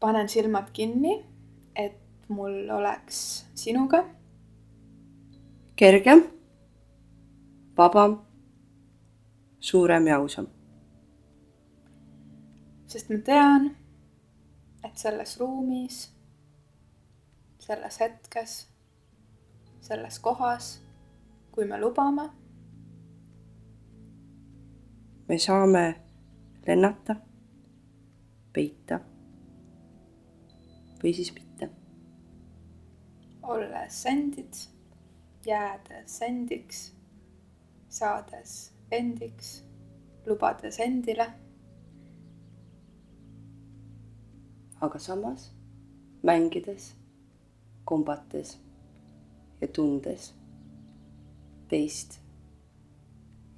panen silmad kinni, et mul oleks sinuga kergem, vabam, suurem ja ausam. sest ma tean, et selles ruumis, selles hetkes, selles kohas, kui me lubame, me saame lennata, peita või siis mitte. olles endid, jäädes endiks, saades endiks, lubades endile, aga samas mängides, kombates ja tundes teist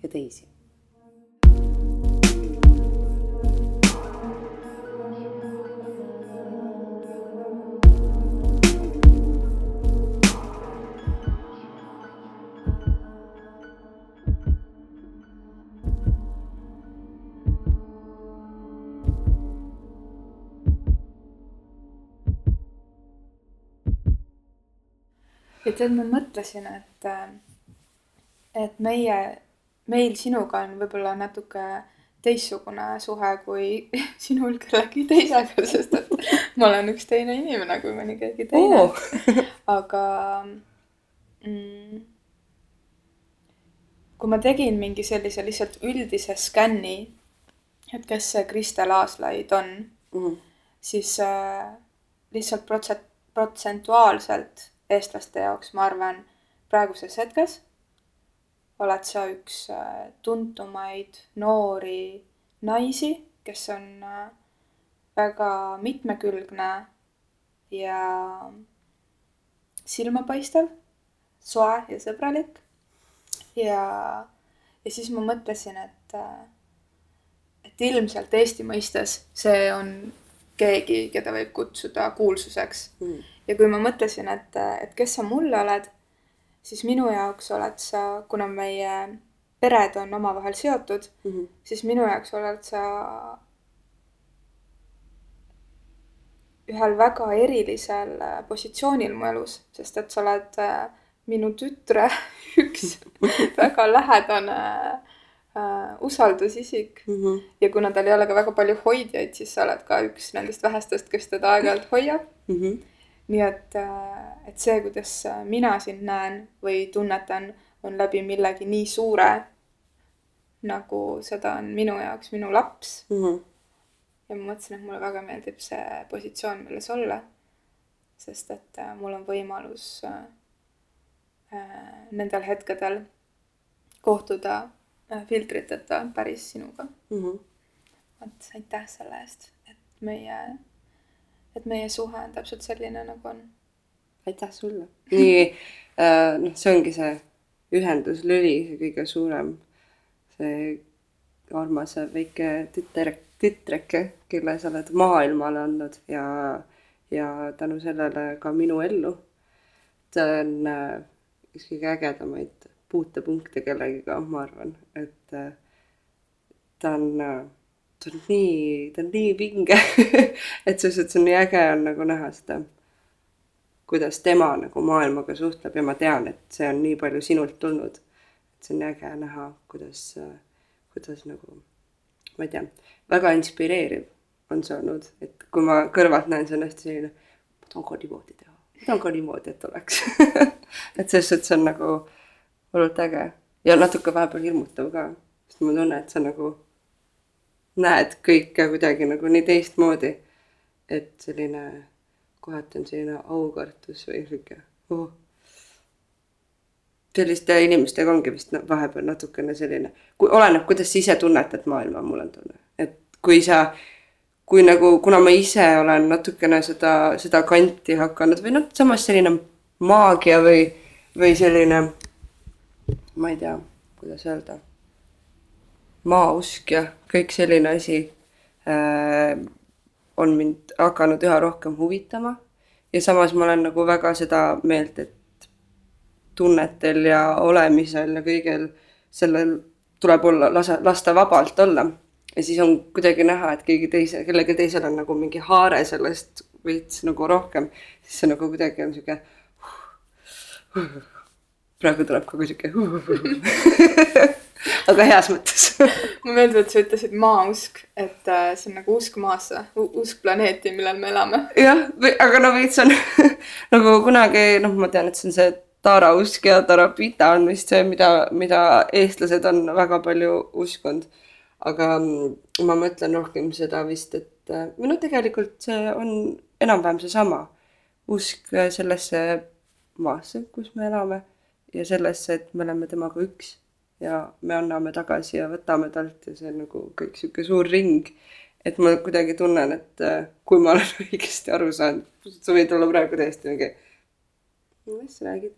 ja teisi. Tead, ma mõtlesin, et, et meie, meil sinuga on võib-olla natuke teistsugune suhe kui sinul kellegi teisega, sest et ma olen üks teine inimene kui mõni keegi teine Oo. aga mm, kui ma tegin mingi sellise lihtsalt üldise skänni, et kes see Kristel Aaslaid on, Mhm. siis äh, lihtsalt protse-, protsentuaalselt eestlaste jaoks, ma arvan, praeguses hetkes oled sa üks äh, tuntumaid noori naisi, kes on äh, väga mitmekülgne ja silmapaistev, soe ja sõbralik. ja, ja siis ma mõtlesin, et, äh, et ilmselt Eesti mõistes see on keegi, keda võib kutsuda kuulsuseks Mhm. ja kui ma mõtlesin, et, et kes sa mulle oled, siis minu jaoks oled sa, kuna meie pered on omavahel seotud, Mhm. siis minu jaoks oled sa ühel väga erilisel äh, positsioonil mu elus, sest et sa oled äh, minu tütre üks väga lähedane äh, usaldusisik Mhm. ja kuna tal ei ole ka väga palju hoidjaid, siis sa oled ka üks nendest vähestest, kes teda aeg-ajalt hoiab Mhm. nii et, et see, kuidas mina sind näen või tunnetan, on läbi millegi nii suure, nagu seda on minu jaoks minu laps. Mhm. ja ma mõtlesin, et mulle väga meeldib see positsioon, milles olla. sest et äh, mul on võimalus äh, äh, nendel hetkedel kohtuda äh, filtriteta päris sinuga. Mhm. vot aitäh selle eest, et meie, et meie suhe on täpselt selline, nagu on. aitäh sulle. nii äh, noh, see ongi see ühenduslüli, see kõige suurem, see armas väike tütar, tütreke, kelle sa oled maailmale andnud ja, ja tänu sellele ka minu ellu. ta on äh, üks kõige ägedamaid puutepunkte kellegiga, ma arvan, et äh, ta on äh, ta on nii, ta on nii vinge et selles suhtes on nii äge on nagu näha seda kuidas tema nagu maailmaga suhtleb ja ma tean, et see on nii palju sinult tulnud. et see on äge näha, kuidas, kuidas nagu, ma ei tea, väga inspireeriv on see olnud, et kui ma kõrvalt näen, see on hästi selline, ma tahan ka niimoodi teha, ma tahan ka niimoodi, et oleks et selles suhtes on nagu hullult äge ja natuke vahepeal hirmutav ka, sest ma tunnen, et sa nagu näed kõike kuidagi nagu nii teistmoodi. et selline kohati on selline aukartus või sihuke oh. selliste inimestega ongi vist vahepeal natukene selline, kui oleneb, kuidas sa ise tunnetad maailma, mul on tunne, et kui sa, kui nagu, kuna ma ise olen natukene seda, seda kanti hakanud või noh, samas selline maagia või, või selline, ma ei tea, kuidas öelda, maausk ja kõik selline asi äh, on mind hakanud üha rohkem huvitama ja samas ma olen nagu väga seda meelt, et tunnetel ja olemisel ja kõigel sellel tuleb olla, lasa, lasta vabalt olla. ja siis on kuidagi näha, et keegi teise, kellelgi teisel on nagu mingi haare sellest veits nagu rohkem, siis see nagu kuidagi on sihuke. Praegu tuleb ka sihuke. aga heas mõttes mulle meeldib, et sa ütlesid maausk, et äh, see on nagu usk maasse, usk planeeti, millel me elame. jah, aga no veits on nagu kunagi noh, ma tean, et see on see taarausk ja tarapita on vist see, mida, mida eestlased on väga palju uskunud. aga mm, ma mõtlen rohkem seda vist, et äh, või noh, tegelikult see on enam-vähem seesama. usk sellesse maasse, kus me elame ja sellesse, et me oleme temaga üks ja me anname tagasi ja võtame talt ja see on nagu kõik sihuke suur ring. et ma kuidagi tunnen, et äh, kui ma olen õigesti aru saanud, sa võid olla praegu täiesti mingi, mis sa räägid.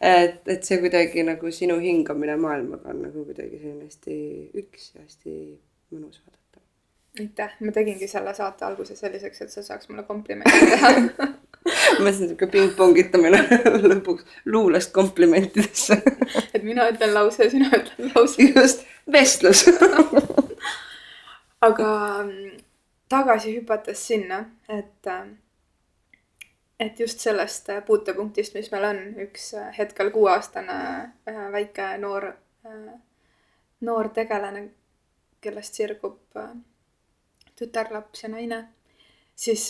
et, et see kuidagi nagu sinu hingamine maailmaga on nagu kuidagi selline hästi üks ja hästi mõnus vaadata. aitäh, ma tegingi selle saate alguse selliseks, et sa saaks mulle komplimente teha ma mõtlesin sihuke pingpongitamine lõpuks luulest komplimentidesse et mina ütlen lause ja sina ütled lause. just, vestlus aga mm, tagasi hüpates sinna, et, et just sellest puutepunktist, mis meil on, üks hetkel kuueaastane äh, väike noor, äh, noor tegelane, kellest sirgub äh, tütarlaps ja naine, siis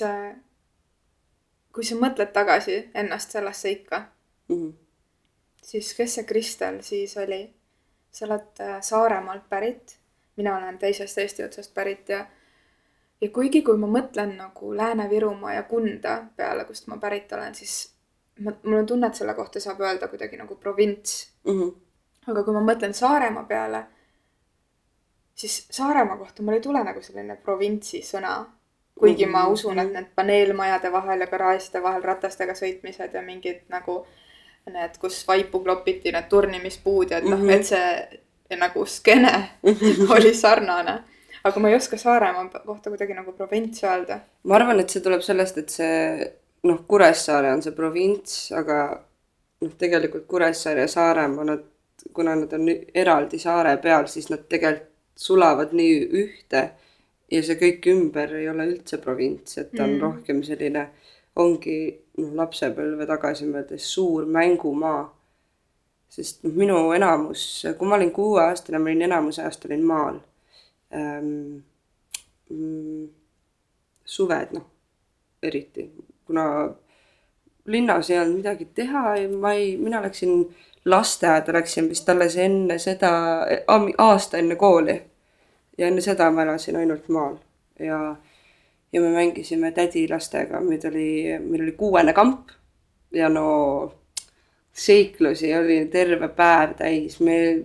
kui sa mõtled tagasi ennast sellesse ikka mm, -hmm. siis kes see Kristel siis oli? sa oled äh, Saaremaalt pärit, mina olen teisest Eesti otsast pärit ja ja kuigi, kui ma mõtlen nagu Lääne-Virumaa ja Kunda peale, kust ma pärit olen, siis ma, mul on tunne, et selle kohta saab öelda kuidagi nagu provints mm. -hmm. aga kui ma mõtlen Saaremaa peale, siis Saaremaa kohta mul ei tule nagu selline provintsi sõna kuigi ma usun, et need paneelmajade vahel ja garaažide vahel ratastega sõitmised ja mingid nagu need, kus vaipu klopiti, need turnimispuud ja et noh mm -hmm., et see nagu skeene oli sarnane. aga ma ei oska Saaremaa kohta kuidagi nagu provints öelda. ma arvan, et see tuleb sellest, et see noh, Kuressaare on see provints, aga noh, tegelikult Kuressaare ja Saaremaa, nad, kuna nad on eraldi saare peal, siis nad tegelikult sulavad nii ühte ja see kõik ümber ei ole üldse provints, et ta on mm. rohkem selline, ongi noh, lapsepõlve tagasi mõeldes suur mängumaa. sest noh, minu enamus, kui ma olin kuueaastane, ma olin enamuse ajast olin maal ähm,. Suved noh, eriti, kuna linnas ei olnud midagi teha ja ma ei, mina läksin lasteaeda, läksin vist alles enne seda, aasta enne kooli ja enne seda ma elasin ainult maal. Ja, ja me mängisime tädi lastega, meid oli, meil oli kuuene kamp. Ja no seiklusi oli terve päev täis, meil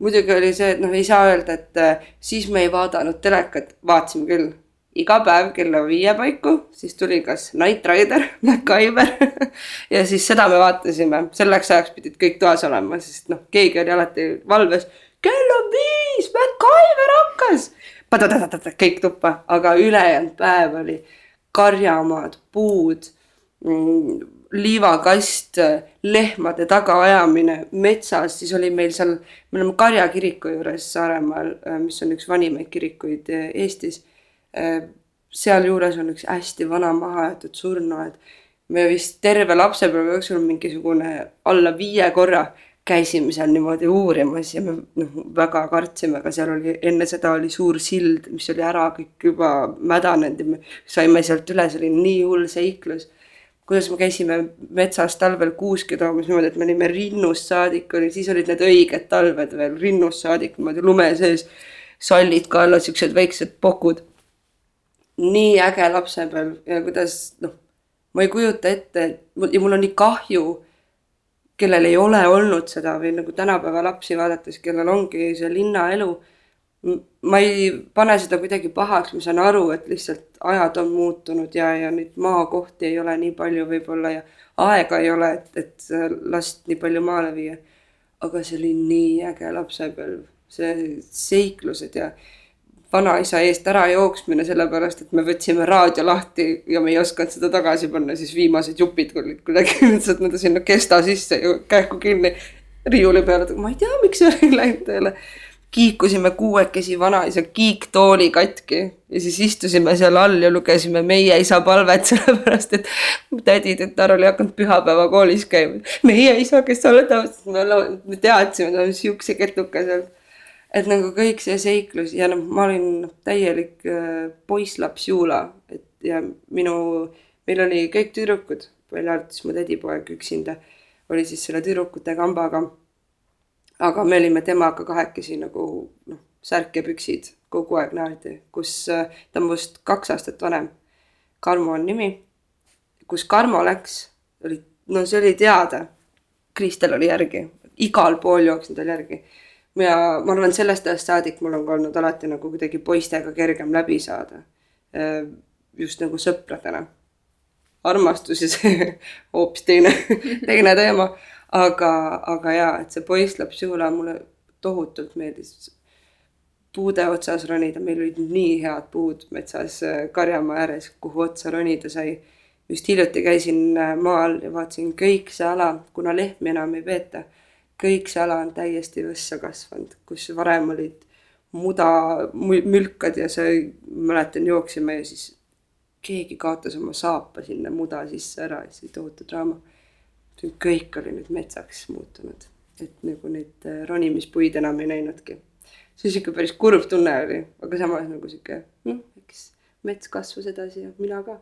muidugi oli see, et noh, ei saa öelda, et äh, siis me ei vaadanud telekat, vaatasime küll. Iga päev kella viie paiku, siis tuli kas Knight Rider, MacGyver ja siis seda me vaatasime, selleks ajaks pidid kõik toas olema, sest noh, keegi oli alati valves kell on viis, MacGyver hakkas. kõik tuppa, aga ülejäänud päev oli karjamaad, puud, mm, liivakast, lehmade tagaajamine metsas, siis oli meil seal, me oleme Karja kiriku juures Saaremaal, äh, mis on üks vanimaid kirikuid äh, Eestis. Äh, sealjuures on üks hästi vana mahaaetud surnuaed. me vist terve lapsepõlve jooksul mingisugune alla viie korra käisime seal niimoodi uurimas ja me noh, väga kartsime, aga seal oli enne seda oli suur sild, mis oli ära kõik juba mädanenud ja me saime sealt üle, see oli nii hull seiklus. kuidas me käisime metsas talvel kuuski toomas niimoodi, et me olime rinnust saadik, oli, siis olid need õiged talved veel rinnust saadik niimoodi lume sees. sallid ka alla, siuksed väiksed pokud. nii äge lapsepõlv ja kuidas noh, ma ei kujuta ette ja mul on nii kahju kellel ei ole olnud seda või nagu tänapäeva lapsi vaadates, kellel ongi see linnaelu. ma ei pane seda kuidagi pahaks, ma saan aru, et lihtsalt ajad on muutunud ja, ja neid maakohti ei ole nii palju võib-olla ja aega ei ole, et, et last nii palju maale viia. aga see oli nii äge lapsepõlv, see seiklused ja vanaisa eest ära jooksmine, sellepärast et me võtsime raadio lahti ja me ei osanud seda tagasi panna, siis viimased jupid olid kuidagi lihtsalt nende sinna kesta sisse ju kähku kinni riiuli peale, ma ei tea, miks see ei läinud tööle. kiikusime kuuekesi vanaisa kiiktooli katki ja siis istusime seal all ja lugesime meie isa palvet, sellepärast et täditütar oli hakanud pühapäevakoolis käima. meie isa, kes sa oled, me teadsime, ta on siukse ketuka seal. Et nagu kõik see seiklus ja noh, ma olin täielik äh, poisslaps Juula, et ja minu, meil oli kõik tüdrukud, välja arvatud mu tädipoeg üksinda, oli siis selle tüdrukute kambaga aga me olime temaga kahekesi nagu noh, särk ja püksid kogu aeg naerdi, kus äh, ta on minust kaks aastat vanem. Karmo on nimi. kus Karmo läks, oli, no see oli teada. Kristel oli järgi, igal pool jooksin tal järgi. Ja ma arvan, sellest ajast saadik mul on ka olnud alati nagu kuidagi poistega kergem läbi saada. Äh, just nagu sõpradena. armastus ja see hoopis teine, teine teema aga, aga jaa, et see poisslaps Juula mulle tohutult meeldis puude otsas ronida, meil olid nii head puud metsas äh, Karjamaa ääres, kuhu otsa ronida sai. just hiljuti käisin äh, maal ja vaatasin kõik see ala, kuna lehmi enam ei peeta, kõik see ala on täiesti võssa kasvanud, kus varem olid muda, mülkad ja see, mäletan, jooksime ja siis keegi kaotas oma saapa sinna muda sisse ära ja siis tohutu draama kõik oli nüüd metsaks muutunud, et nagu neid äh, ronimispuid enam ei näinudki. see sihuke päris kurb tunne oli, aga samas nagu sihuke, noh, eks mets kasvas edasi ja mina ka.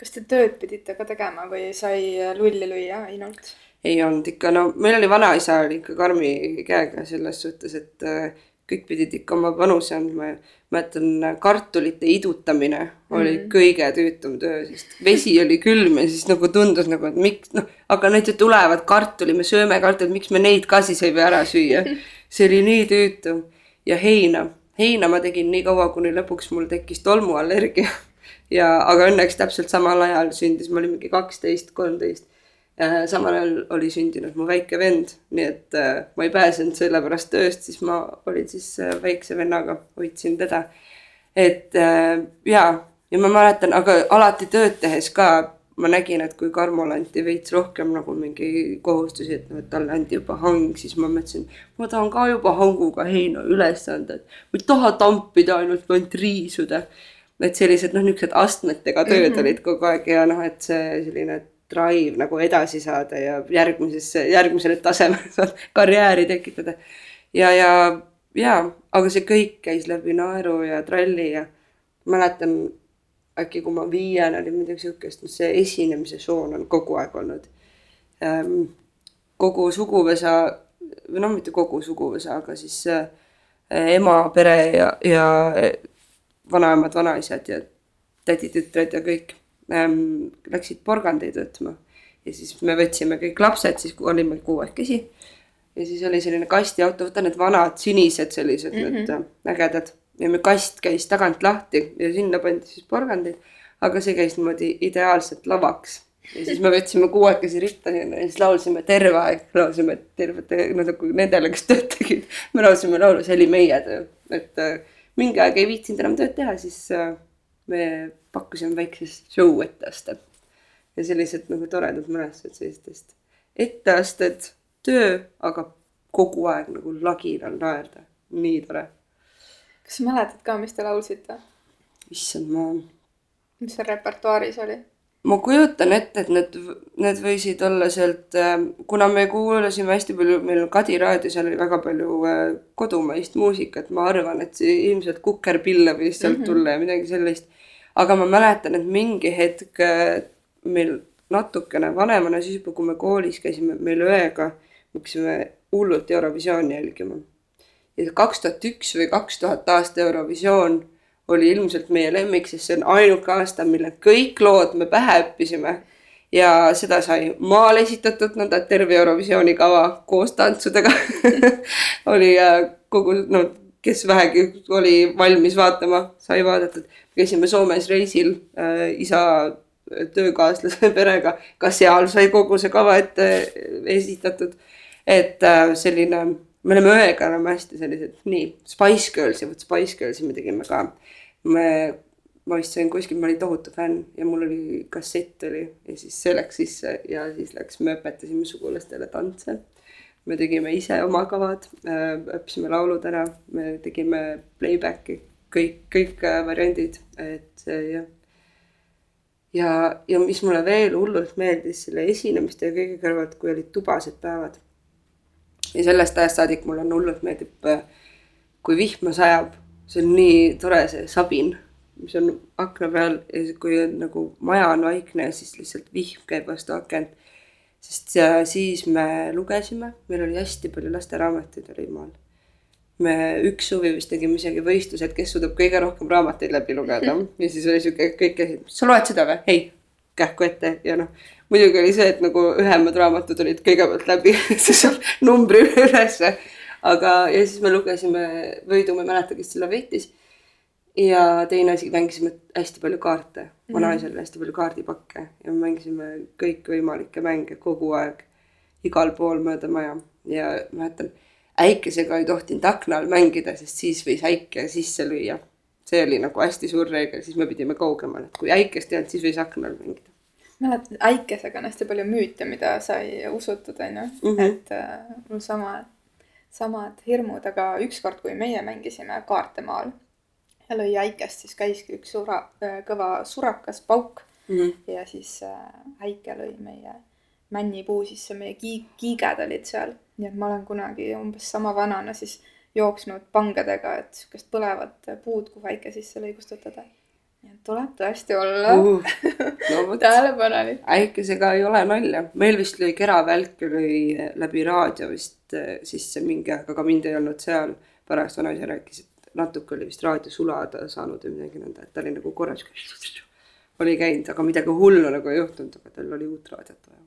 kas te tööd pidite ka tegema või sai lulli lüüa ainult? Ei olnud ikka, no meil oli vanaisa oli ikka karmi käega selles suhtes, et äh, kõik pidid ikka oma panuse andma ja mäletan, kartulite idutamine oli mm kõige tüütum töö, sest vesi oli külm ja siis nagu tundus nagu, et miks noh, aga need ju tulevad kartuli, me sööme kartulit, miks me neid ka siis ei või ära süüa. see oli nii tüütu ja heina, heina ma tegin nii kaua, kuni lõpuks mul tekkis tolmuallergia. Ja, aga õnneks täpselt samal ajal sündis, ma olin mingi kaksteist, kolmteist. Äh, samal ajal oli sündinud mu väike vend, nii et äh, ma ei pääsenud sellepärast tööst, siis ma olin siis äh, väikse vennaga, hoidsin teda. et ja, ja ma mäletan, aga alati tööd tehes ka ma nägin, et kui Karmole anti veits rohkem nagu mingi kohustusi, et noh, et talle anti juba hang, siis ma mõtlesin, ma tahan ka juba hanguga heina üles anda, et ma ei taha tampida ainult, ainult riisuda. et sellised noh, niisugused astmetega tööd mm -hmm. olid kogu aeg ja noh, et see selline drive nagu edasi saada ja järgmisesse, järgmisele tasemele karjääri tekitada. ja, ja, ja, aga see kõik käis läbi naeru ja tralli ja mäletan äkki kui ma viiene olin midagi siukest, noh see esinemise soon on kogu aeg olnud ähm,. kogu suguvõsa või noh, mitte kogu suguvõsa, aga siis äh, ema pere ja, ja vanaemad, vanaisad ja täditütred ja kõik ähm, läksid porgandeid võtma. ja siis me võtsime kõik lapsed, siis olime kuuekesi. ja siis oli selline kastiauto, vaata need vanad sinised sellised mm -hmm. need ägedad. ja me kast käis tagant lahti ja sinna pandi siis porgandeid. aga see käis niimoodi ideaalselt lavaks ja siis me võtsime kuuekesi ritta ja siis laulsime terve aeg, laulsime tervete, no nagu nendele, kes tööd tegid. me laulsime laulu, see oli meie töö, et äh, mingi aeg ei viitsinud enam tööd teha, siis äh, me pakkusime väiksest show etteastet. ja sellised nagu toredad mälestused sellistest etteasted, töö, aga kogu aeg nagu laginal naerda, nii tore. kas sa mäletad ka, mis te laulsite? issand, ma. mis seal repertuaaris oli? ma kujutan ette, et need, need võisid olla sealt, äh, kuna me kuulasime hästi palju, meil on Kadi raadio, seal oli väga palju äh, kodumaist muusikat, ma arvan, et see ilmselt Kukerpille võis sealt mm -hmm. tulla ja midagi sellist aga ma mäletan, et mingi hetk äh, meil natukene vanemana, siis juba kui me koolis käisime, meil õega, me hakkasime hullult Eurovisiooni jälgima. ja kaks tuhat üks või kaks tuhat aasta Eurovisioon oli ilmselt meie lemmik, sest see on ainuke aasta, mille kõik lood me pähe õppisime. ja seda sai maal esitatud, nõnda et terve Eurovisiooni kava koos tantsudega oli äh, kogu, no kes vähegi oli valmis vaatama, sai vaadatud käisime Soomes reisil äh, isa töökaaslase perega, ka seal sai kogu see kava ette esitatud. et äh, selline, me oleme õega oleme hästi sellised, nii, Spice Girlsi, vot Spice Girlsi me tegime ka. me, ma vist sain kuskil, ma olin tohutu fänn ja mul oli kassett oli ja siis see läks sisse ja siis läks, me õpetasime sugulastele tantse me tegime ise oma kavad, õppisime laulud ära, me tegime playback'i, kõik, kõik äh, variandid, et jah. ja, ja mis mulle veel hullult meeldis selle esinemiste ja kõige kõrvalt, kui olid tubased päevad. ja sellest ajast saadik mulle on hullult meeldib, äh, kui vihma sajab, see on nii tore, see sabin, mis on akna peal ja kui on nagu maja on vaikne, siis lihtsalt vihm käib vastu akent sest siis me lugesime, meil oli hästi palju lasteraamatuid oli maal. Me üks suvi vist tegime isegi võistlused, kes suudab kõige rohkem raamatuid läbi lugeda. Ja siis oli sihuke, kõik käisid, sa loed seda või? ei, kähku ette ja noh, muidugi oli see, et nagu ühemad raamatud olid kõigepealt läbi siis numbri ülesse. aga, ja siis me lugesime Võidu, ma ei mäleta, kes selle võitis. Ja teine asi, mängisime hästi palju kaarte, vanaisal oli hästi palju kaardipakke ja me mängisime kõikvõimalikke mänge kogu aeg, igal pool mööda maja. Ja mäletan, äikesega ei tohtinud akna all mängida, sest siis võis äike sisse lüüa. see oli nagu hästi suur reegel, siis me pidime kaugemale, et kui äikest ei olnud, siis võis akna all mängida. mäletan, äikesega on hästi palju müüte, mida sai usutud, onju, Mhm. et äh, mul sama, samad hirmud, aga ükskord, kui meie mängisime kaarte maal ja lõi äikest, siis käiski üks sura, kõva surakas pauk Mm -hmm. ja siis äh, äike lõi meie männipuu sisse, meie kiig-, kiiged olid seal. nii et ma olen kunagi umbes sama vanana siis jooksnud pangadega, et sihukest põlevat puud, kuhu äike sisse lõi kustutada. nii et tuleb tõesti olla uh, no tähelepanelik. äikesega ei ole nalja, meil vist lõi keravälk lõi läbi raadio vist eh, sisse mingi aeg, aga mind ei olnud seal. pärast vanaisa rääkis, et natuke oli vist raadio sulada saanud või midagi nõnda, et ta oli nagu korraks oli käinud, aga midagi hullu nagu ei juhtunud, aga tal oli uut raadiot vaja.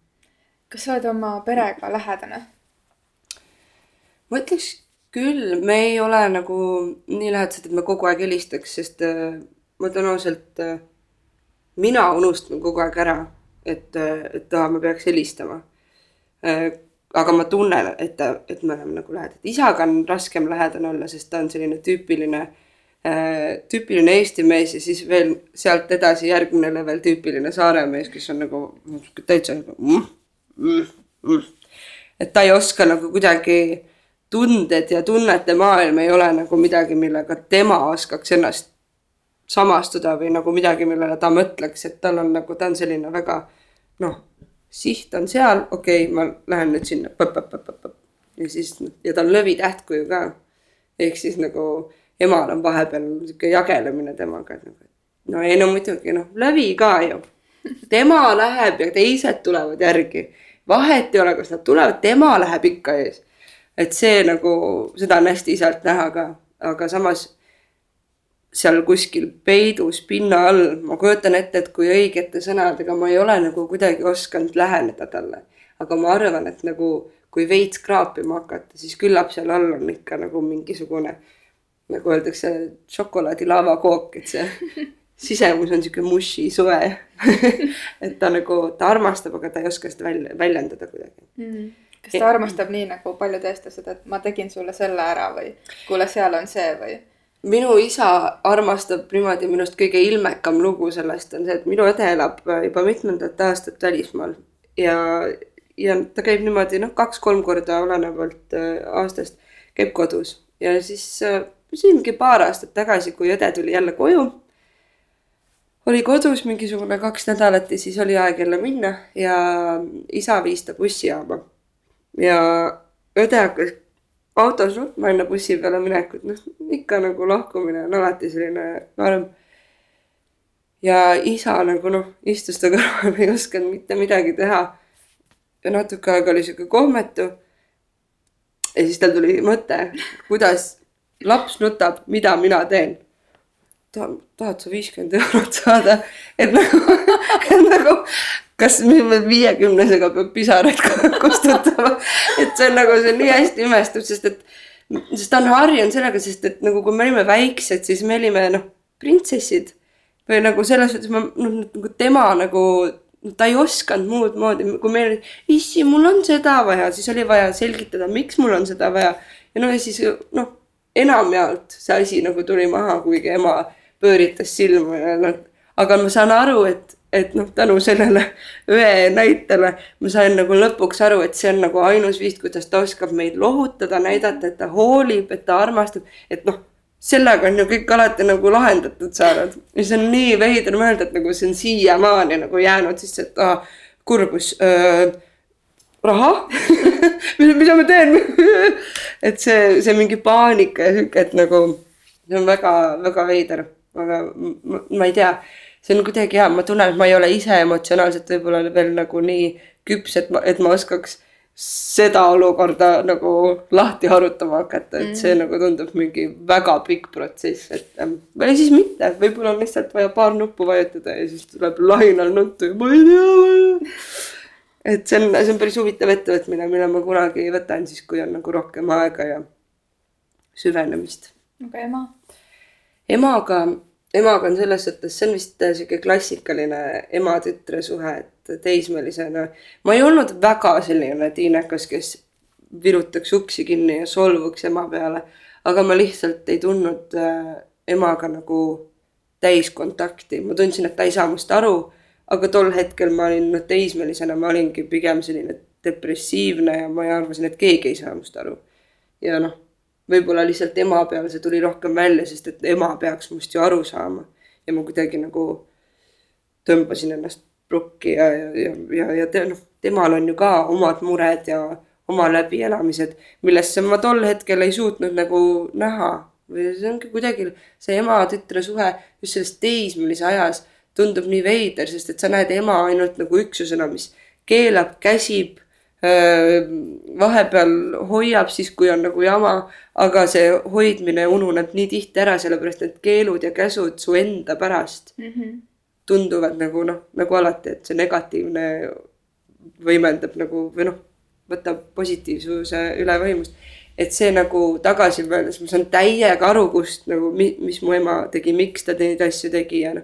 Kas sa oled oma perega lähedane? ma ütleks küll, me ei ole nagu nii lähedased, et me kogu aeg helistaks, sest äh, ma ütlen ausalt äh,, mina unustan kogu aeg ära, et äh,, et aa, ma peaks helistama äh,. aga ma tunnen, et et me oleme nagu lähedased. isaga on raskem lähedane olla, sest ta on selline tüüpiline äh,, tüüpiline Eesti mees ja siis veel sealt edasi järgmine level tüüpiline Saare mees, kes on nagu täitsa nagu mm, mm, mm. et ta ei oska nagu kuidagi tunded ja tunnete maailm ei ole nagu midagi, millega tema oskaks ennast samastuda või nagu midagi, millele ta mõtleks, et tal on nagu, ta on selline väga noh, siht on seal, okei okay,, ma lähen nüüd sinna. ja siis ja ta on lõvitähtkuju ka. ehk siis nagu emal on vahepeal sihuke jagelemine temaga, et nagu, no ei no muidugi noh, lõvi ka ju. Tema läheb ja teised tulevad järgi. vahet ei ole, kas nad tulevad, tema läheb ikka ees et see nagu, seda on hästi isalt näha ka, aga samas seal kuskil peidus pinna all, ma kujutan ette, et kui õigete sõnadega ma ei ole nagu kuidagi osanud läheneda talle. aga ma arvan, et nagu kui veits kraapima hakata, siis küllap seal all on ikka nagu mingisugune, nagu öeldakse, šokolaadilaavakook, et see sisemus on sihuke mushi soe et ta nagu, ta armastab, aga ta ei oska seda välja, väljendada kuidagi mm kas ta armastab nii nagu paljud eestlased, et ma tegin sulle selle ära või kuule, seal on see või? minu isa armastab niimoodi, minust kõige ilmekam lugu sellest on see, et minu õde elab juba mitmendat aastat välismaal ja, ja ta käib niimoodi noh, kaks-kolm korda olenevalt äh, aastast käib kodus ja siis äh, mingi paar aastat tagasi, kui õde tuli jälle koju. Oli kodus mingisugune kaks nädalat ja siis oli aeg jälle minna ja isa viis ta bussijaama ja õde hakkas autos nutma enne bussi peale minekut, noh ikka nagu lahkumine on alati selline karm. ja isa nagu noh, istus ta kõrval, ei osanud mitte midagi teha. ja natuke aega oli sihuke kohmetu. ja siis tal tuli mõte, kuidas laps nutab, mida mina teen ta, tahad sa viiskümmend eurot saada, et nagu, et nagu kas viiekümnesega peab pisaraid kustutama, et see on nagu, see on nii hästi imestav, sest et, sest ta on harjunud sellega, sest et nagu kui me olime väiksed, siis me olime noh, printsessid. Või nagu selles suhtes ma noh, nagu tema nagu ta ei osanud muud moodi, kui meil, issi, mul on seda vaja, siis oli vaja selgitada, miks mul on seda vaja. ja no ja siis noh, enamjaolt see asi nagu tuli maha, kuigi ema pööritas silma ja noh, aga ma saan aru, et et noh, tänu sellele õe näitele ma sain nagu lõpuks aru, et see on nagu ainus viis, kuidas ta oskab meid lohutada, näidata, et ta hoolib, et ta armastab, et noh sellega on ju kõik alati nagu lahendatud saanud ja see on nii veider mõelda, et nagu see on siiamaani nagu jäänud sisse, et ah, kurbus äh,. raha mida ma teen et see, see mingi paanika ja sihuke, et nagu see on väga-väga veider, aga ma, ma ei tea see on kuidagi hea, ma tunnen, et ma ei ole ise emotsionaalselt võib-olla veel nagu nii küps, et ma, et ma oskaks seda olukorda nagu lahti harutama hakata, et see mm. nagu tundub mingi väga pikk protsess, et ähm, või siis mitte, võib-olla on lihtsalt vaja paar nuppu vajutada ja siis tuleb lahinal nuttu ja ma ei tea. et see on, see on päris huvitav ettevõtmine, mille ma kunagi võtan siis, kui on nagu rohkem aega ja süvenemist. aga ema? Emaga emaga on selles suhtes, see on vist äh, sihuke klassikaline ema-tütre suhe, et teismelisena ma ei olnud väga selline tiinekas, kes virutaks uksi kinni ja solvuks ema peale, aga ma lihtsalt ei tundnud äh, emaga nagu täiskontakti, ma tundsin, et ta ei saa must aru. aga tol hetkel ma olin noh, teismelisena ma olingi pigem selline depressiivne ja ma arvasin, et keegi ei saa must aru. ja noh võib-olla lihtsalt ema peal see tuli rohkem välja, sest et ema peaks must ju aru saama. ja ma kuidagi nagu tõmbasin ennast plokki ja, ja, ja, ja, ja te, noh, temal on ju ka omad mured ja oma läbielamised, millesse ma tol hetkel ei suutnud nagu näha. või see ongi kuidagi see ema-tütre suhe just selles teismelise ajas tundub nii veider, sest et sa näed ema ainult nagu üksusena, mis keelab, käsib vahepeal hoiab siis, kui on nagu jama, aga see hoidmine ununeb nii tihti ära, sellepärast et keelud ja käsud su enda pärast mm -hmm. tunduvad nagu noh, nagu alati, et see negatiivne võimendab nagu või noh, võtab positiivsuse üle võimust. et see nagu tagasi mõeldes, ma saan täiega aru, kust nagu, mis mu ema tegi, miks ta neid asju tegi ja noh.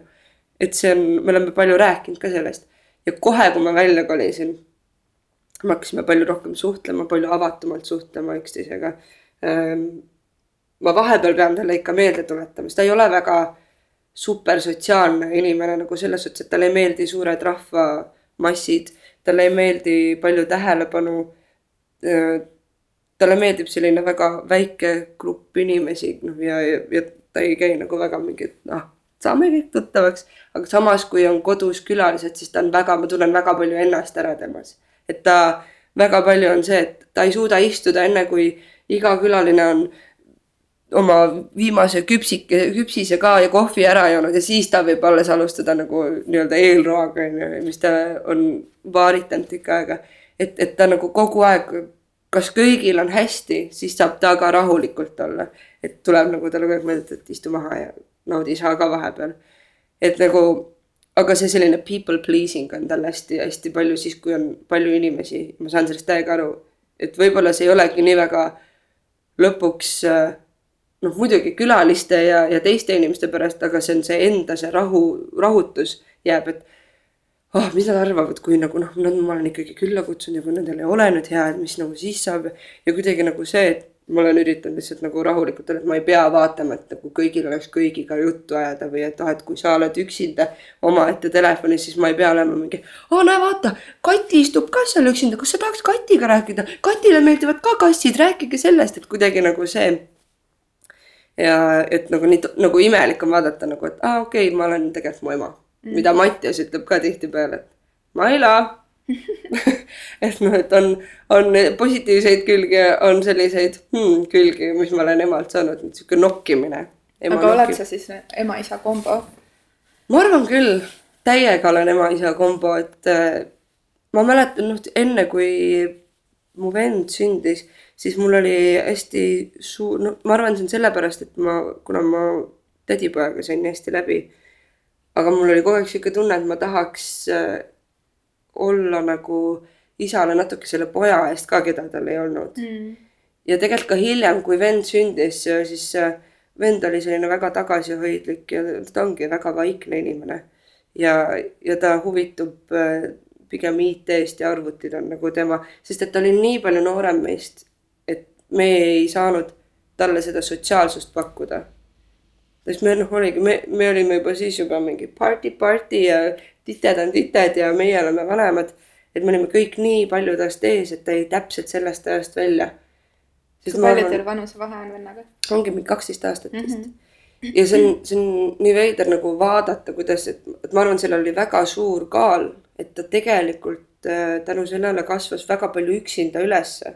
et see on, me oleme palju rääkinud ka sellest ja kohe, kui ma välja kolisin me hakkasime palju rohkem suhtlema, palju avatumalt suhtlema üksteisega. Ehm, ma vahepeal pean talle ikka meelde tuletama, sest ta ei ole väga supersotsiaalne inimene nagu selles suhtes, et talle ei meeldi suured rahvamassid, talle ei meeldi palju tähelepanu. Ehm, talle meeldib selline väga väike grupp inimesi, noh ja, ja, ja ta ei käi nagu väga mingi, noh, saame kõik tuttavaks. aga samas, kui on kodus külalised, siis ta on väga, ma tunnen väga palju ennast ära temas et ta väga palju on see, et ta ei suuda istuda enne, kui iga külaline on oma viimase küpsike, küpsise ka ja kohvi ära joonud ja siis ta võib alles alustada nagu nii-öelda eelroaga on ju, mis ta on vaaritanud tükk aega. et, et ta nagu kogu aeg, kas kõigil on hästi, siis saab ta ka rahulikult olla. et tuleb nagu talle kogu aeg meelde, et istu maha ja naudi sa ka vahepeal. et nagu aga see selline people pleasing on tal hästi-hästi palju siis, kui on palju inimesi, ma saan sellest täiega aru. et võib-olla see ei olegi nii väga lõpuks äh, noh, muidugi külaliste ja, ja teiste inimeste pärast, aga see on see enda see rahu, rahutus jääb, et oh, mis nad arvavad, kui nagu noh, ma olen ikkagi külla kutsunud ja kui nendel ei ole nüüd hea, et mis nagu siis saab ja kuidagi nagu see, et ma olen üritanud lihtsalt nagu rahulikult olla, et ma ei pea vaatama, et nagu kõigil oleks kõigiga juttu ajada või et ah, et kui sa oled üksinda omaette telefonis, siis ma ei pea olema mingi. aa, näe vaata, Kati istub ka seal üksinda, kas sa tahaks Katiga rääkida? Katile meeldivad ka kassid, rääkige sellest, et kuidagi nagu see. ja et nagu nii nagu imelik on vaadata nagu, et aa ah, okei okay,, ma olen tegelikult mu ema mm., mida Mattias ütleb ka tihtipeale, et Maila et noh, et on, on positiivseid külgi on selliseid hmm, külgi, mis ma olen emalt saanud, sihuke nokkimine. aga nokkib. oled sa siis ema-isa kombo? ma arvan küll, täiega olen ema-isa kombo, et äh, ma mäletan, noh enne kui mu vend sündis, siis mul oli hästi suur, no ma arvan, see on sellepärast, et ma, kuna ma tädipojaga sain hästi läbi. aga mul oli kogu aeg sihuke tunne, et ma tahaks äh, olla nagu isale natuke selle poja eest ka, keda tal ei olnud. Mm.. ja tegelikult ka hiljem, kui vend sündis, siis vend oli selline väga tagasihoidlik ja ta ongi väga vaikne inimene. ja, ja ta huvitub äh, pigem IT-st ja arvutid on nagu tema, sest et ta oli nii palju noorem meist, et me ei saanud talle seda sotsiaalsust pakkuda. Sest me noh, oligi, me, me olime juba siis juba mingi party, party ja tited on tited ja meie oleme vanemad. et me olime kõik nii palju tast ees, et ta jäi täpselt sellest ajast välja. kui palju teil vanusevahe on vennaga? ongi mingi kaksteist aastat vist mm. -hmm. ja see on, see on nii veider nagu vaadata, kuidas, et, et ma arvan, sellel oli väga suur kaal, et ta tegelikult äh, tänu sellele kasvas väga palju üksinda ülesse.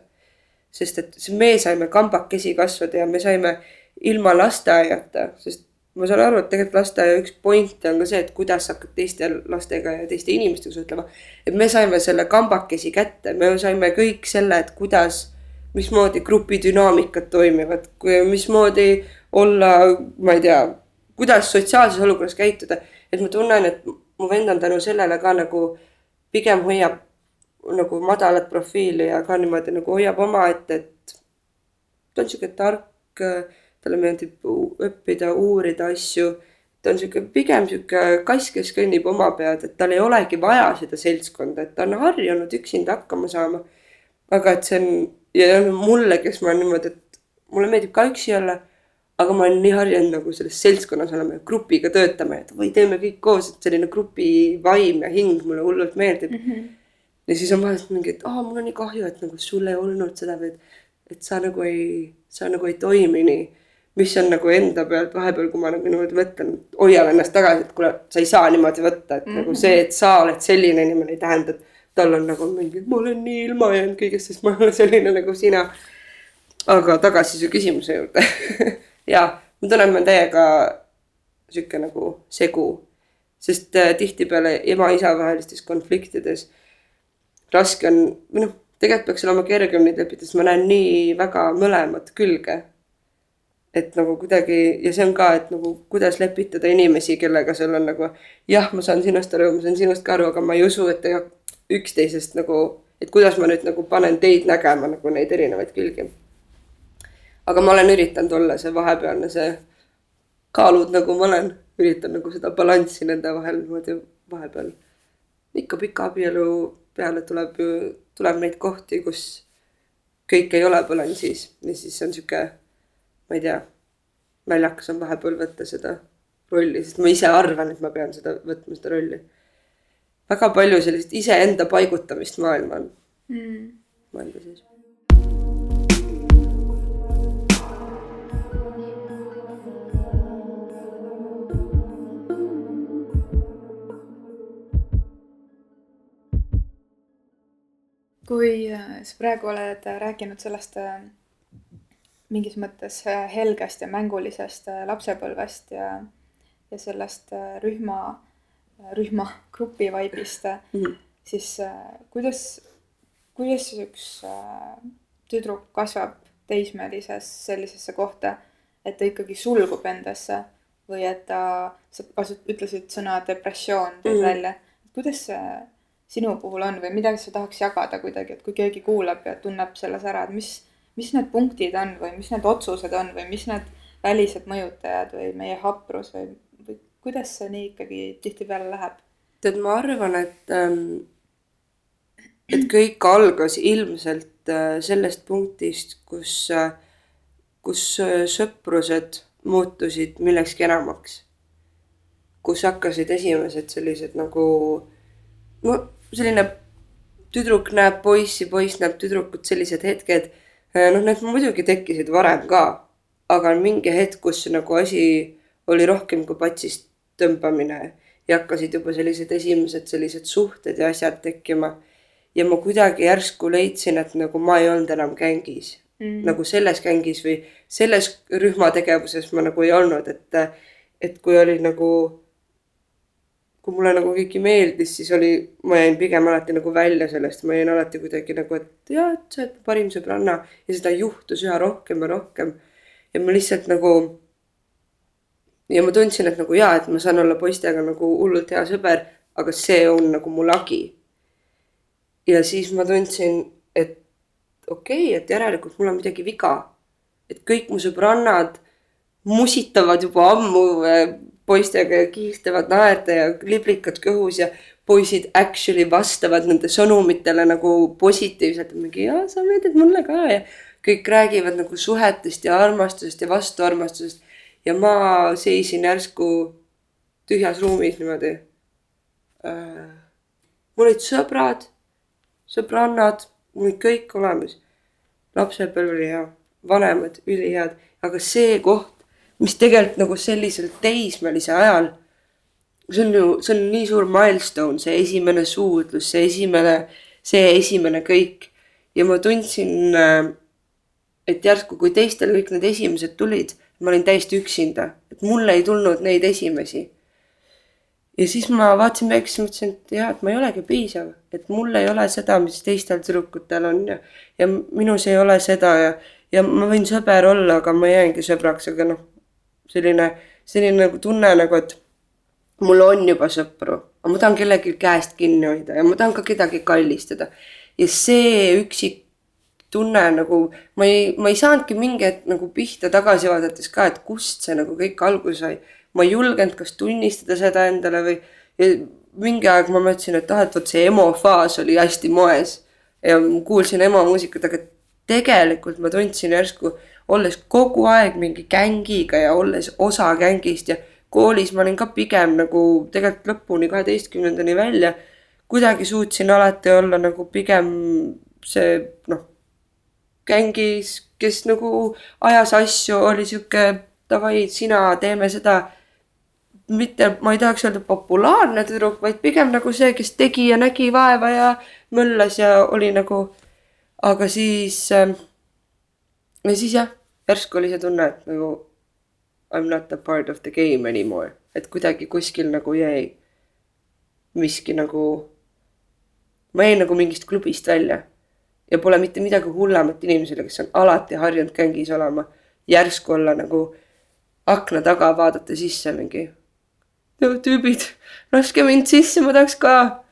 sest et me saime kambakesi kasvada ja me saime ilma lasteaiata, sest ma saan aru, et tegelikult lasteaia üks pointe on ka see, et kuidas sa hakkad teiste lastega ja teiste inimestega suhtlema. et me saime selle kambakesi kätte, me saime kõik selle, et kuidas, mismoodi grupidünaamikad toimivad, mismoodi olla, ma ei tea, kuidas sotsiaalses olukorras käituda. et ma tunnen, et mu vend on tänu sellele ka nagu pigem hoiab nagu madalat profiili ja ka niimoodi nagu hoiab omaette, et ta on sihuke tark talle meeldib õppida, uurida asju. ta on sihuke pigem sihuke kass, kes kõnnib oma pead, et tal ei olegi vaja seda seltskonda, et ta on harjunud üksinda hakkama saama. aga et see on ja mulle, kes ma niimoodi, et mulle meeldib ka üksi olla. aga ma olen nii harjunud nagu selles seltskonnas olema ja grupiga töötama, et või teeme kõik koos, et selline grupi vaim ja hing mulle hullult meeldib mm. -hmm. ja siis on vahest mingi, et aa, mul on nii kahju, et nagu sul ei olnud seda või et, et sa nagu ei, sa nagu ei toimi nii mis on nagu enda pealt vahepeal, kui ma nagu niimoodi mõtlen, hoian ennast tagasi, et kuule, sa ei saa niimoodi võtta, et mm -hmm. nagu see, et sa oled selline inimene, ei tähenda, et tal on nagu mingi, ma olen nii ilma jäänud kõigest, sest ma ei ole selline nagu sina. aga tagasi su küsimuse juurde ja ma tunnen, ma olen täiega sihuke nagu segu, sest äh, tihtipeale ema-isa vahelistes konfliktides raske on, või noh, tegelikult peaks olema kergem neid leppida, sest ma näen nii väga mõlemat külge et nagu kuidagi ja see on ka, et nagu kuidas lepitada inimesi, kellega sul on nagu jah, ma saan sinust aru, ma saan sinust ka aru, aga ma ei usu, et te üksteisest nagu, et kuidas ma nüüd nagu panen teid nägema nagu neid erinevaid külgi. aga ma olen üritanud olla see vahepealne, see kaalud nagu ma olen, üritan nagu seda balanssi nende vahel niimoodi vahepeal. ikka pika abielu peale tuleb ju, tuleb neid kohti, kus kõik ei ole balansis ja siis on sihuke ma ei tea, naljakas on vahepeal võtta seda rolli, sest ma ise arvan, et ma pean seda võtma, seda rolli. väga palju sellist iseenda paigutamist maailma on mm. maailma sees. kui äh, sa praegu oled rääkinud sellest äh, mingis mõttes äh, helgest ja mängulisest äh, lapsepõlvest ja, ja sellest äh, rühma, rühma grupi vaibist mm, -hmm. siis kuidas, kuidas üks tüdruk kasvab teismelises sellisesse kohta, et ta ikkagi sulgub endasse või et ta, sa kasut-, ütlesid sõna depressioon tõid mm -hmm. välja. kuidas see sinu puhul on või midagi sa tahaks jagada kuidagi, et kui keegi kuulab ja tunneb selles ära, et mis mis need punktid on või mis need otsused on või mis need välised mõjutajad või meie haprus või, või kuidas see nii ikkagi tihtipeale läheb? tead, ma arvan, et ähm, et kõik algas ilmselt äh, sellest punktist, kus äh,, kus äh, sõprused muutusid millekski enamaks. kus hakkasid esimesed sellised nagu no selline tüdruk näeb poissi, poiss näeb tüdrukut, sellised hetked noh, need muidugi tekkisid varem ka, aga mingi hetk, kus nagu asi oli rohkem kui patsist tõmbamine ja hakkasid juba sellised esimesed sellised suhted ja asjad tekkima. ja ma kuidagi järsku leidsin, et nagu ma ei olnud enam gängis mm., nagu selles gängis või selles rühmategevuses ma nagu ei olnud, et, et kui oli nagu kui mulle nagu keegi meeldis, siis oli, ma jäin pigem alati nagu välja sellest, ma jäin alati kuidagi nagu, et jaa, et sa oled parim sõbranna ja seda juhtus üha rohkem ja rohkem. ja ma lihtsalt nagu. ja ma tundsin, et nagu jaa, et ma saan olla poistega nagu hullult hea sõber, aga see on nagu mu lagi. ja siis ma tundsin, et okei okay,, et järelikult mul on midagi viga. et kõik mu sõbrannad musitavad juba ammu poistega ja kiirtavad naerda ja liblikad kõhus ja poisid actually vastavad nende sõnumitele nagu positiivselt, mingi jaa, sa meeldid mulle ka ja kõik räägivad nagu suhetest ja armastusest ja vastuarmastusest. ja ma seisin järsku tühjas ruumis niimoodi. äh, mul olid sõbrad, sõbrannad, mul olid kõik olemas. lapsepõlv oli hea, vanemad ülihead, aga see koht, mis tegelikult nagu sellisel teismelise ajal, see on ju, see on nii suur milstone, see esimene suudlus, see esimene, see esimene kõik. ja ma tundsin, äh, et järsku, kui teistel kõik need esimesed tulid, ma olin täiesti üksinda, et mulle ei tulnud neid esimesi ja siis ma vaatasin peeglisse, mõtlesin, et jah, et ma ei olegi piisav, et mul ei ole seda, mis teistel tüdrukutel on ja, ja minus ei ole seda ja, ja ma võin sõber olla, aga ma jäängi sõbraks, aga noh, selline, selline nagu tunne nagu, et mul on juba sõpru, aga ma tahan kellelgi käest kinni hoida ja ma tahan ka kedagi kallistada. ja see üksik tunne nagu, ma ei, ma ei saanudki mingi hetk nagu pihta tagasi vaadates ka, et kust see nagu kõik alguse sai ma ei julgenud kas tunnistada seda endale või mingi aeg ma mõtlesin, et ah, et vot see emo faas oli hästi moes ja kuulsin emo muusikat, aga tegelikult ma tundsin järsku, olles kogu aeg mingi gängiga ja olles osa gängist ja koolis ma olin ka pigem nagu tegelikult lõpuni kaheteistkümnendani välja. kuidagi suutsin alati olla nagu pigem see noh, gängis, kes nagu ajas asju, oli sihuke davai, sina teeme seda mitte, ma ei tahaks öelda populaarne tüdruk, vaid pigem nagu see, kes tegi ja nägi vaeva ja möllas ja oli nagu. aga siis äh,, ja siis jah, järsku oli see tunne, et nagu I m not a part of the game anymore, et kuidagi kuskil nagu jäi miski nagu. ma jäin nagu mingist klubist välja ja pole mitte midagi hullemat inimesele, kes on alati harjunud gängis olema, järsku olla nagu akna taga, vaadata sisse mingi tüübid, laske mind sisse, ma tahaks ka.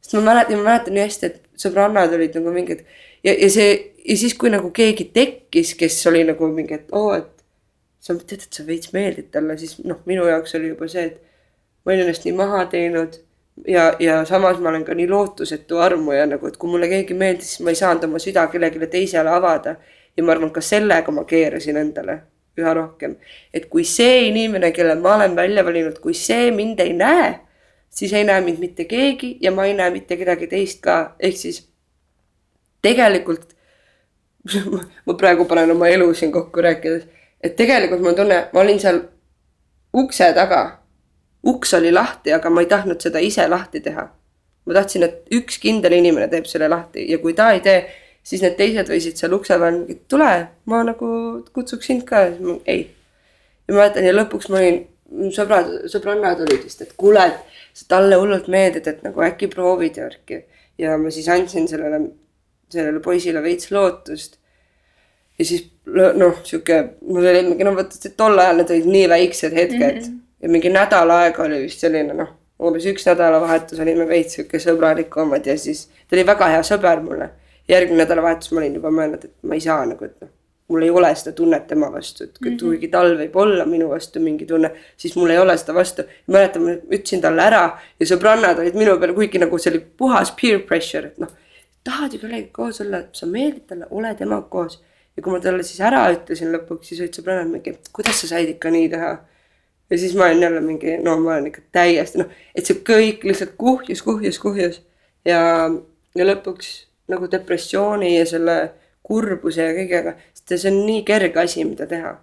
sest ma mäletan, ma mäletan nii hästi, et sõbrannad olid nagu mingid ja, ja see ja siis, kui nagu keegi tekkis, kes oli nagu mingi, et oo oh,, et sa tead, et sa veits meeldid talle, siis noh, minu jaoks oli juba see, et ma olin ennast nii maha teinud ja, ja samas ma olen ka nii lootusetu armuja nagu, et kui mulle keegi meeldis, siis ma ei saanud oma süda kellelegi teisele avada. ja ma arvan, ka sellega ma keerasin endale üha rohkem. et kui see inimene, kelle ma olen välja valinud, kui see mind ei näe, siis ei näe mind mitte keegi ja ma ei näe mitte kedagi teist ka, ehk siis tegelikult ma praegu panen oma elu siin kokku rääkides, et tegelikult ma tunnen, ma olin seal ukse taga. uks oli lahti, aga ma ei tahtnud seda ise lahti teha. ma tahtsin, et üks kindel inimene teeb selle lahti ja kui ta ei tee, siis need teised võisid seal ukse peal tule, ma nagu kutsuks sind ka, ei. ja ma mäletan ja lõpuks ma olin, sõbrad, sõbrannad olid vist, et kuule, et sa talle hullult meeldid, et nagu äkki proovid ja värki. ja ma siis andsin sellele, sellele poisile veits lootust. ja siis noh, sihuke, mul oli mingi noh, vaata tol ajal need olid nii väiksed hetked mm -hmm. ja mingi nädal aega oli vist selline noh, umbes üks nädalavahetus olime veits sihuke sõbralikumad ja siis ta oli väga hea sõber mulle järgmine nädalavahetus ma olin juba mõelnud, et ma ei saa nagu, et noh, mul ei ole seda tunnet tema vastu, et mm -hmm. kuigi tal võib olla minu vastu mingi tunne, siis mul ei ole seda vastu. mäletan, ma ütlesin talle ära ja sõbrannad olid minu peal, kuigi nagu see oli puhas peer pressure, et noh. Tahad ju kellegagi koos olla, sa meeldid talle, ole temaga koos. ja kui ma talle siis ära ütlesin lõpuks, siis olid sõbrannad mingi, kuidas sa said ikka nii teha. ja siis ma olin jälle mingi, no ma olen ikka täiesti noh, et see kõik lihtsalt kuhjus, kuhjus, kuhjus ja, ja lõpuks nagu depressiooni ja selle kurbuse ja kõigega, sest see on nii kerge asi, mida teha.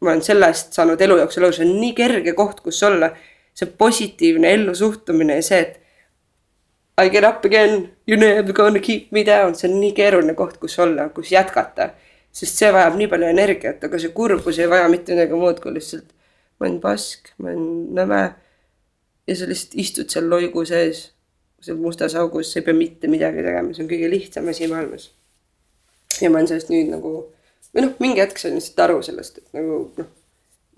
ma olen sellest saanud elu jooksul aru, see on nii kerge koht, kus olla. see positiivne ellusuhtumine ja see, et I get up again, you never gonna keep me down, see on nii keeruline koht, kus olla, kus jätkata. sest see vajab nii palju energiat, aga see kurbus ei vaja mitte midagi muud kui lihtsalt ma olen pask, ma olen nõme. ja sa lihtsalt istud seal loigu sees seal mustas augus, sa ei pea mitte midagi tegema, see on kõige lihtsam asi maailmas. ja ma olen sellest nüüd nagu, või noh, mingi hetk sain lihtsalt aru sellest, et nagu noh,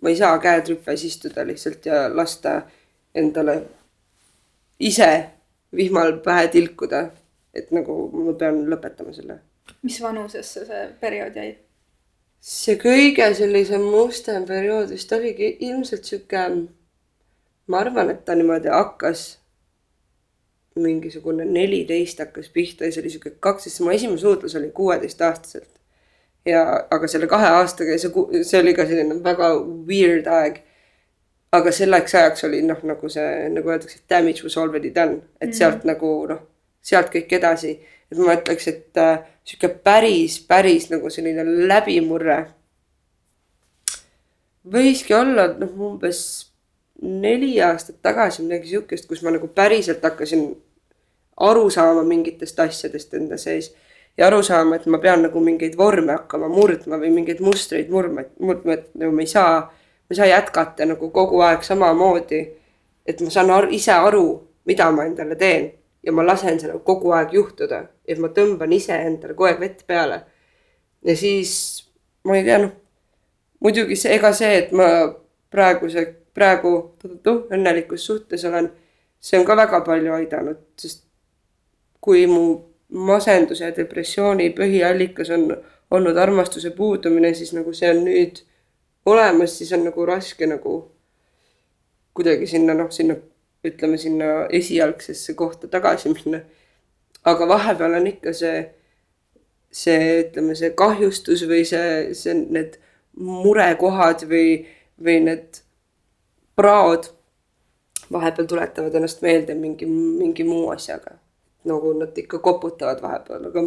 ma ei saa käed rüpes istuda lihtsalt ja lasta endale ise vihmal pähe tilkuda. et nagu ma pean lõpetama selle. mis vanusesse see periood jäi? see kõige sellisem mustem periood vist oligi ilmselt sihuke, ma arvan, et ta niimoodi hakkas mingisugune neliteist hakkas pihta ja see oli sihuke kaksteist, mu esimene suhtlus oli kuueteistaastaselt. ja, aga selle kahe aastaga see, see oli ka selline väga weird aeg. Aga selleks ajaks oli noh, nagu see, nagu öeldakse, damage was already done, et Mhm. sealt nagu noh, sealt kõik edasi. et ma ütleks, et äh, sihuke päris, päris nagu selline läbimurre võiski olla noh, umbes neli aastat tagasi midagi sihukest, kus ma nagu päriselt hakkasin aru saama mingitest asjadest enda sees ja aru saama, et ma pean nagu mingeid vorme hakkama murdma või mingeid mustreid murdma, murdma, et nagu me ei saa, ma ei saa jätkata nagu kogu aeg samamoodi. et ma saan ar ise aru, mida ma endale teen ja ma lasen sellel kogu aeg juhtuda, et ma tõmban iseendale kogu aeg vett peale. ja siis ma ei tea, noh muidugi see, ega see, et ma praeguse, praegu tuh, õnnelikus suhtes olen, see on ka väga palju aidanud, sest kui mu masenduse ja depressiooni põhiallikas on olnud armastuse puudumine, siis nagu see on nüüd olemas, siis on nagu raske nagu kuidagi sinna noh, sinna ütleme sinna esialgsesse kohta tagasi minna. aga vahepeal on ikka see, see ütleme, see kahjustus või see, see need murekohad või, või need praod vahepeal tuletavad ennast meelde mingi, mingi muu asjaga. nagu nad ikka koputavad vahepeal, aga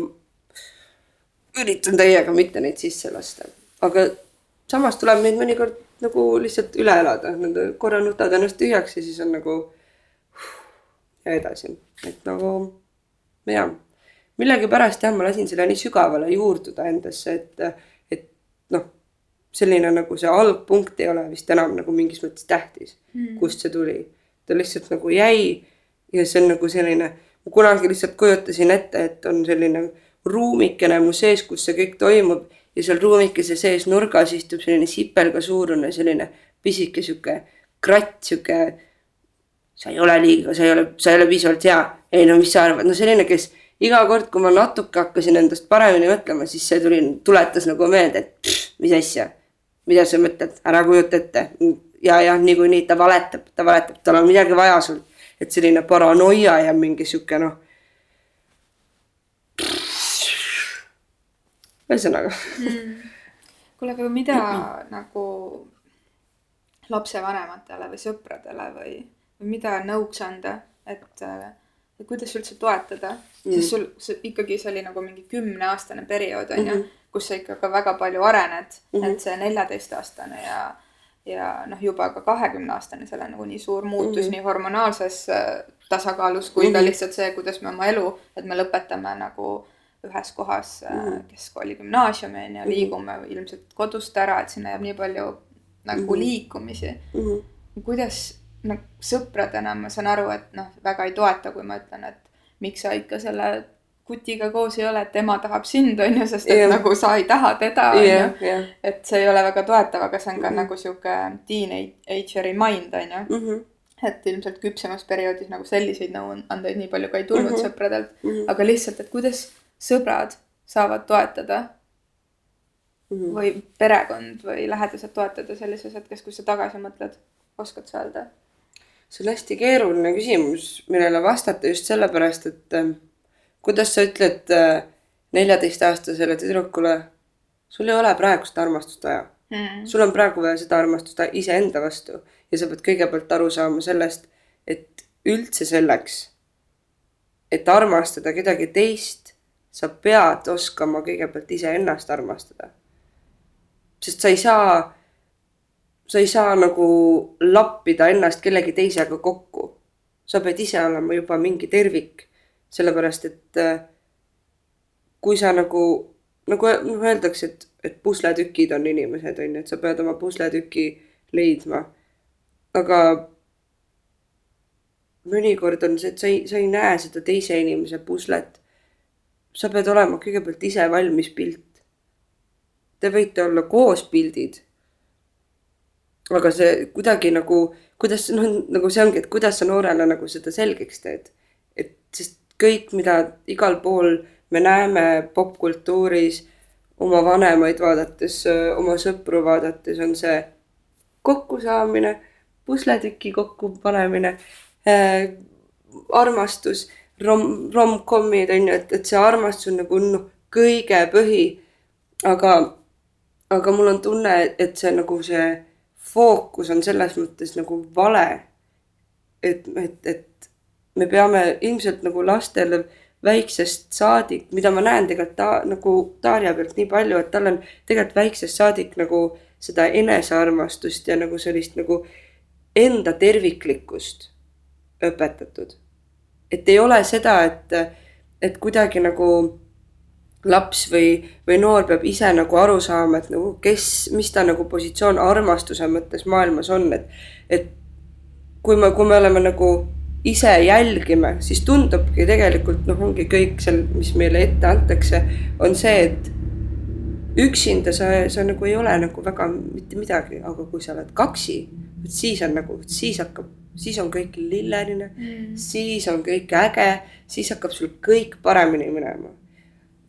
üritan täiega mitte neid sisse lasta. aga samas tuleb neid mõnikord nagu lihtsalt üle elada, nad korra nutavad ennast tühjaks ja siis on nagu ja edasi, et nagu jah, millegipärast jah, ma lasin selle nii sügavale juurduda endasse, et, et noh, selline nagu see algpunkt ei ole vist enam nagu mingis mõttes tähtis mm., kust see tuli. ta lihtsalt nagu jäi ja see on nagu selline, ma kunagi lihtsalt kujutasin ette, et on selline ruumikene mu sees, kus see kõik toimub ja seal ruumikese sees nurgas istub selline sipelga suurune selline pisike sihuke kratt, sihuke. sa ei ole liiga, sa ei ole, sa ei ole piisavalt hea, ei no mis sa arvad, no selline, kes iga kord, kui ma natuke hakkasin endast paremini mõtlema, siis see tuli, tuletas nagu meelde, et pff, mis asja, mida sa mõtled, ära kujuta ette. ja, jah, niikuinii ta valetab, ta valetab, tal on midagi vaja sul, et selline paranoia ja mingi sihuke noh. Ühesõnaga mm.. kuule, aga mida nagu lapsevanematele või sõpradele või, või mida nõuks anda, et, et kuidas üldse toetada mm., sest sul see, ikkagi see oli nagu mingi kümneaastane periood on ju mm -hmm., kus sa ikka ka väga palju arened mm, -hmm. et see neljateistaastane ja ja noh, juba ka kahekümneaastane, seal on nagu nii suur muutus mm -hmm. nii hormonaalses äh, tasakaalus kui mm -hmm. ka lihtsalt see, kuidas me oma elu, et me lõpetame nagu ühes kohas mm -hmm. keskkooli, gümnaasiumi on ju, liigume ilmselt kodust ära, et sinna jääb nii palju nagu mm -hmm. liikumisi mm. -hmm. kuidas noh, sõpradena ma saan aru, et noh, väga ei toeta, kui ma ütlen, et miks sa ikka selle kutiga koos ei ole, et tema tahab sind, on ju, sest et yeah. nagu sa ei taha teda, on ju et see ei ole väga toetav, aga see on ka mm -hmm. nagu sihuke teenager'i mind, on ju mm. -hmm. et ilmselt küpsemas perioodis nagu selliseid nõuandeid nii palju ka ei tulnud mm. -hmm. sõpradelt mm -hmm. aga lihtsalt, et kuidas sõbrad saavad toetada mm -hmm. või perekond või lähedased toetada sellises hetkes, kus sa tagasi mõtled, oskad sa öelda? see on hästi keeruline küsimus, millele vastata just sellepärast, et äh, kuidas sa ütled äh, neljateistaastasele tüdrukule, sul ei ole praegu seda armastust vaja mm. sul on praegu vaja seda armastust iseenda vastu ja sa pead kõigepealt aru saama sellest, et üldse selleks, et armastada kedagi teist, sa pead oskama kõigepealt iseennast armastada. sest sa ei saa, sa ei saa nagu lappida ennast kellegi teisega kokku. sa pead ise olema juba mingi tervik, sellepärast et äh, kui sa nagu, nagu noh, öeldakse, et, et pusletükid on inimesed, on ju, et sa pead oma pusletüki leidma. aga mõnikord on see, et sa ei, sa ei näe seda teise inimese puslet. Sa pead olema kõigepealt ise valmis pilt. Te võite olla koos pildid. aga see kuidagi nagu, kuidas noh, nagu see ongi, et kuidas sa noorele nagu seda selgeks teed. et sest kõik, mida igal pool me näeme popkultuuris, oma vanemaid vaadates, oma sõpru vaadates, on see kokkusaamine, pusletüki kokkupanemine äh,, armastus, rom, rom-com'id on ju, et, et see armastus on nagu noh, kõige põhi. aga, aga mul on tunne, et see nagu see fookus on selles mõttes nagu vale. et, et, et me peame ilmselt nagu lastele väiksest saadik, mida ma näen tegelikult ta nagu Darja pealt nii palju, et tal on tegelikult väiksest saadik nagu seda enesearmastust ja nagu sellist nagu enda terviklikkust õpetatud. Et ei ole seda, et, et kuidagi nagu laps või, või noor peab ise nagu aru saama, et nagu kes, mis ta nagu positsioon armastuse mõttes maailmas on, et, et kui me, kui me oleme nagu ise jälgime, siis tundubki tegelikult noh, ongi kõik seal, mis meile ette antakse, on see, et üksinda sa, sa nagu ei ole nagu väga mitte midagi, aga kui sa oled kaksi, siis on nagu, siis hakkab, siis on kõik lilleline mm., siis on kõik äge, siis hakkab sul kõik paremini minema.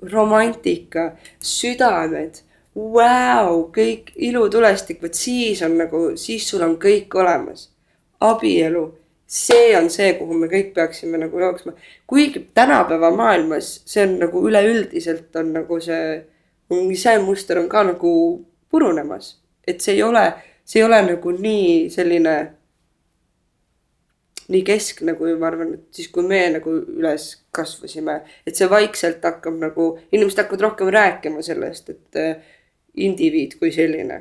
romantika, südamed, vau, kõik ilutulestik, vot siis on nagu, siis sul on kõik olemas. abielu, see on see, kuhu me kõik peaksime nagu jooksma. kuigi tänapäeva maailmas see on nagu üleüldiselt on nagu see see muster on ka nagu purunemas, et see ei ole, see ei ole nagu nii selline, nii keskne, kui ma arvan, et siis, kui me nagu üles kasvasime, et see vaikselt hakkab nagu, inimesed hakkavad rohkem rääkima sellest, et äh, indiviid kui selline,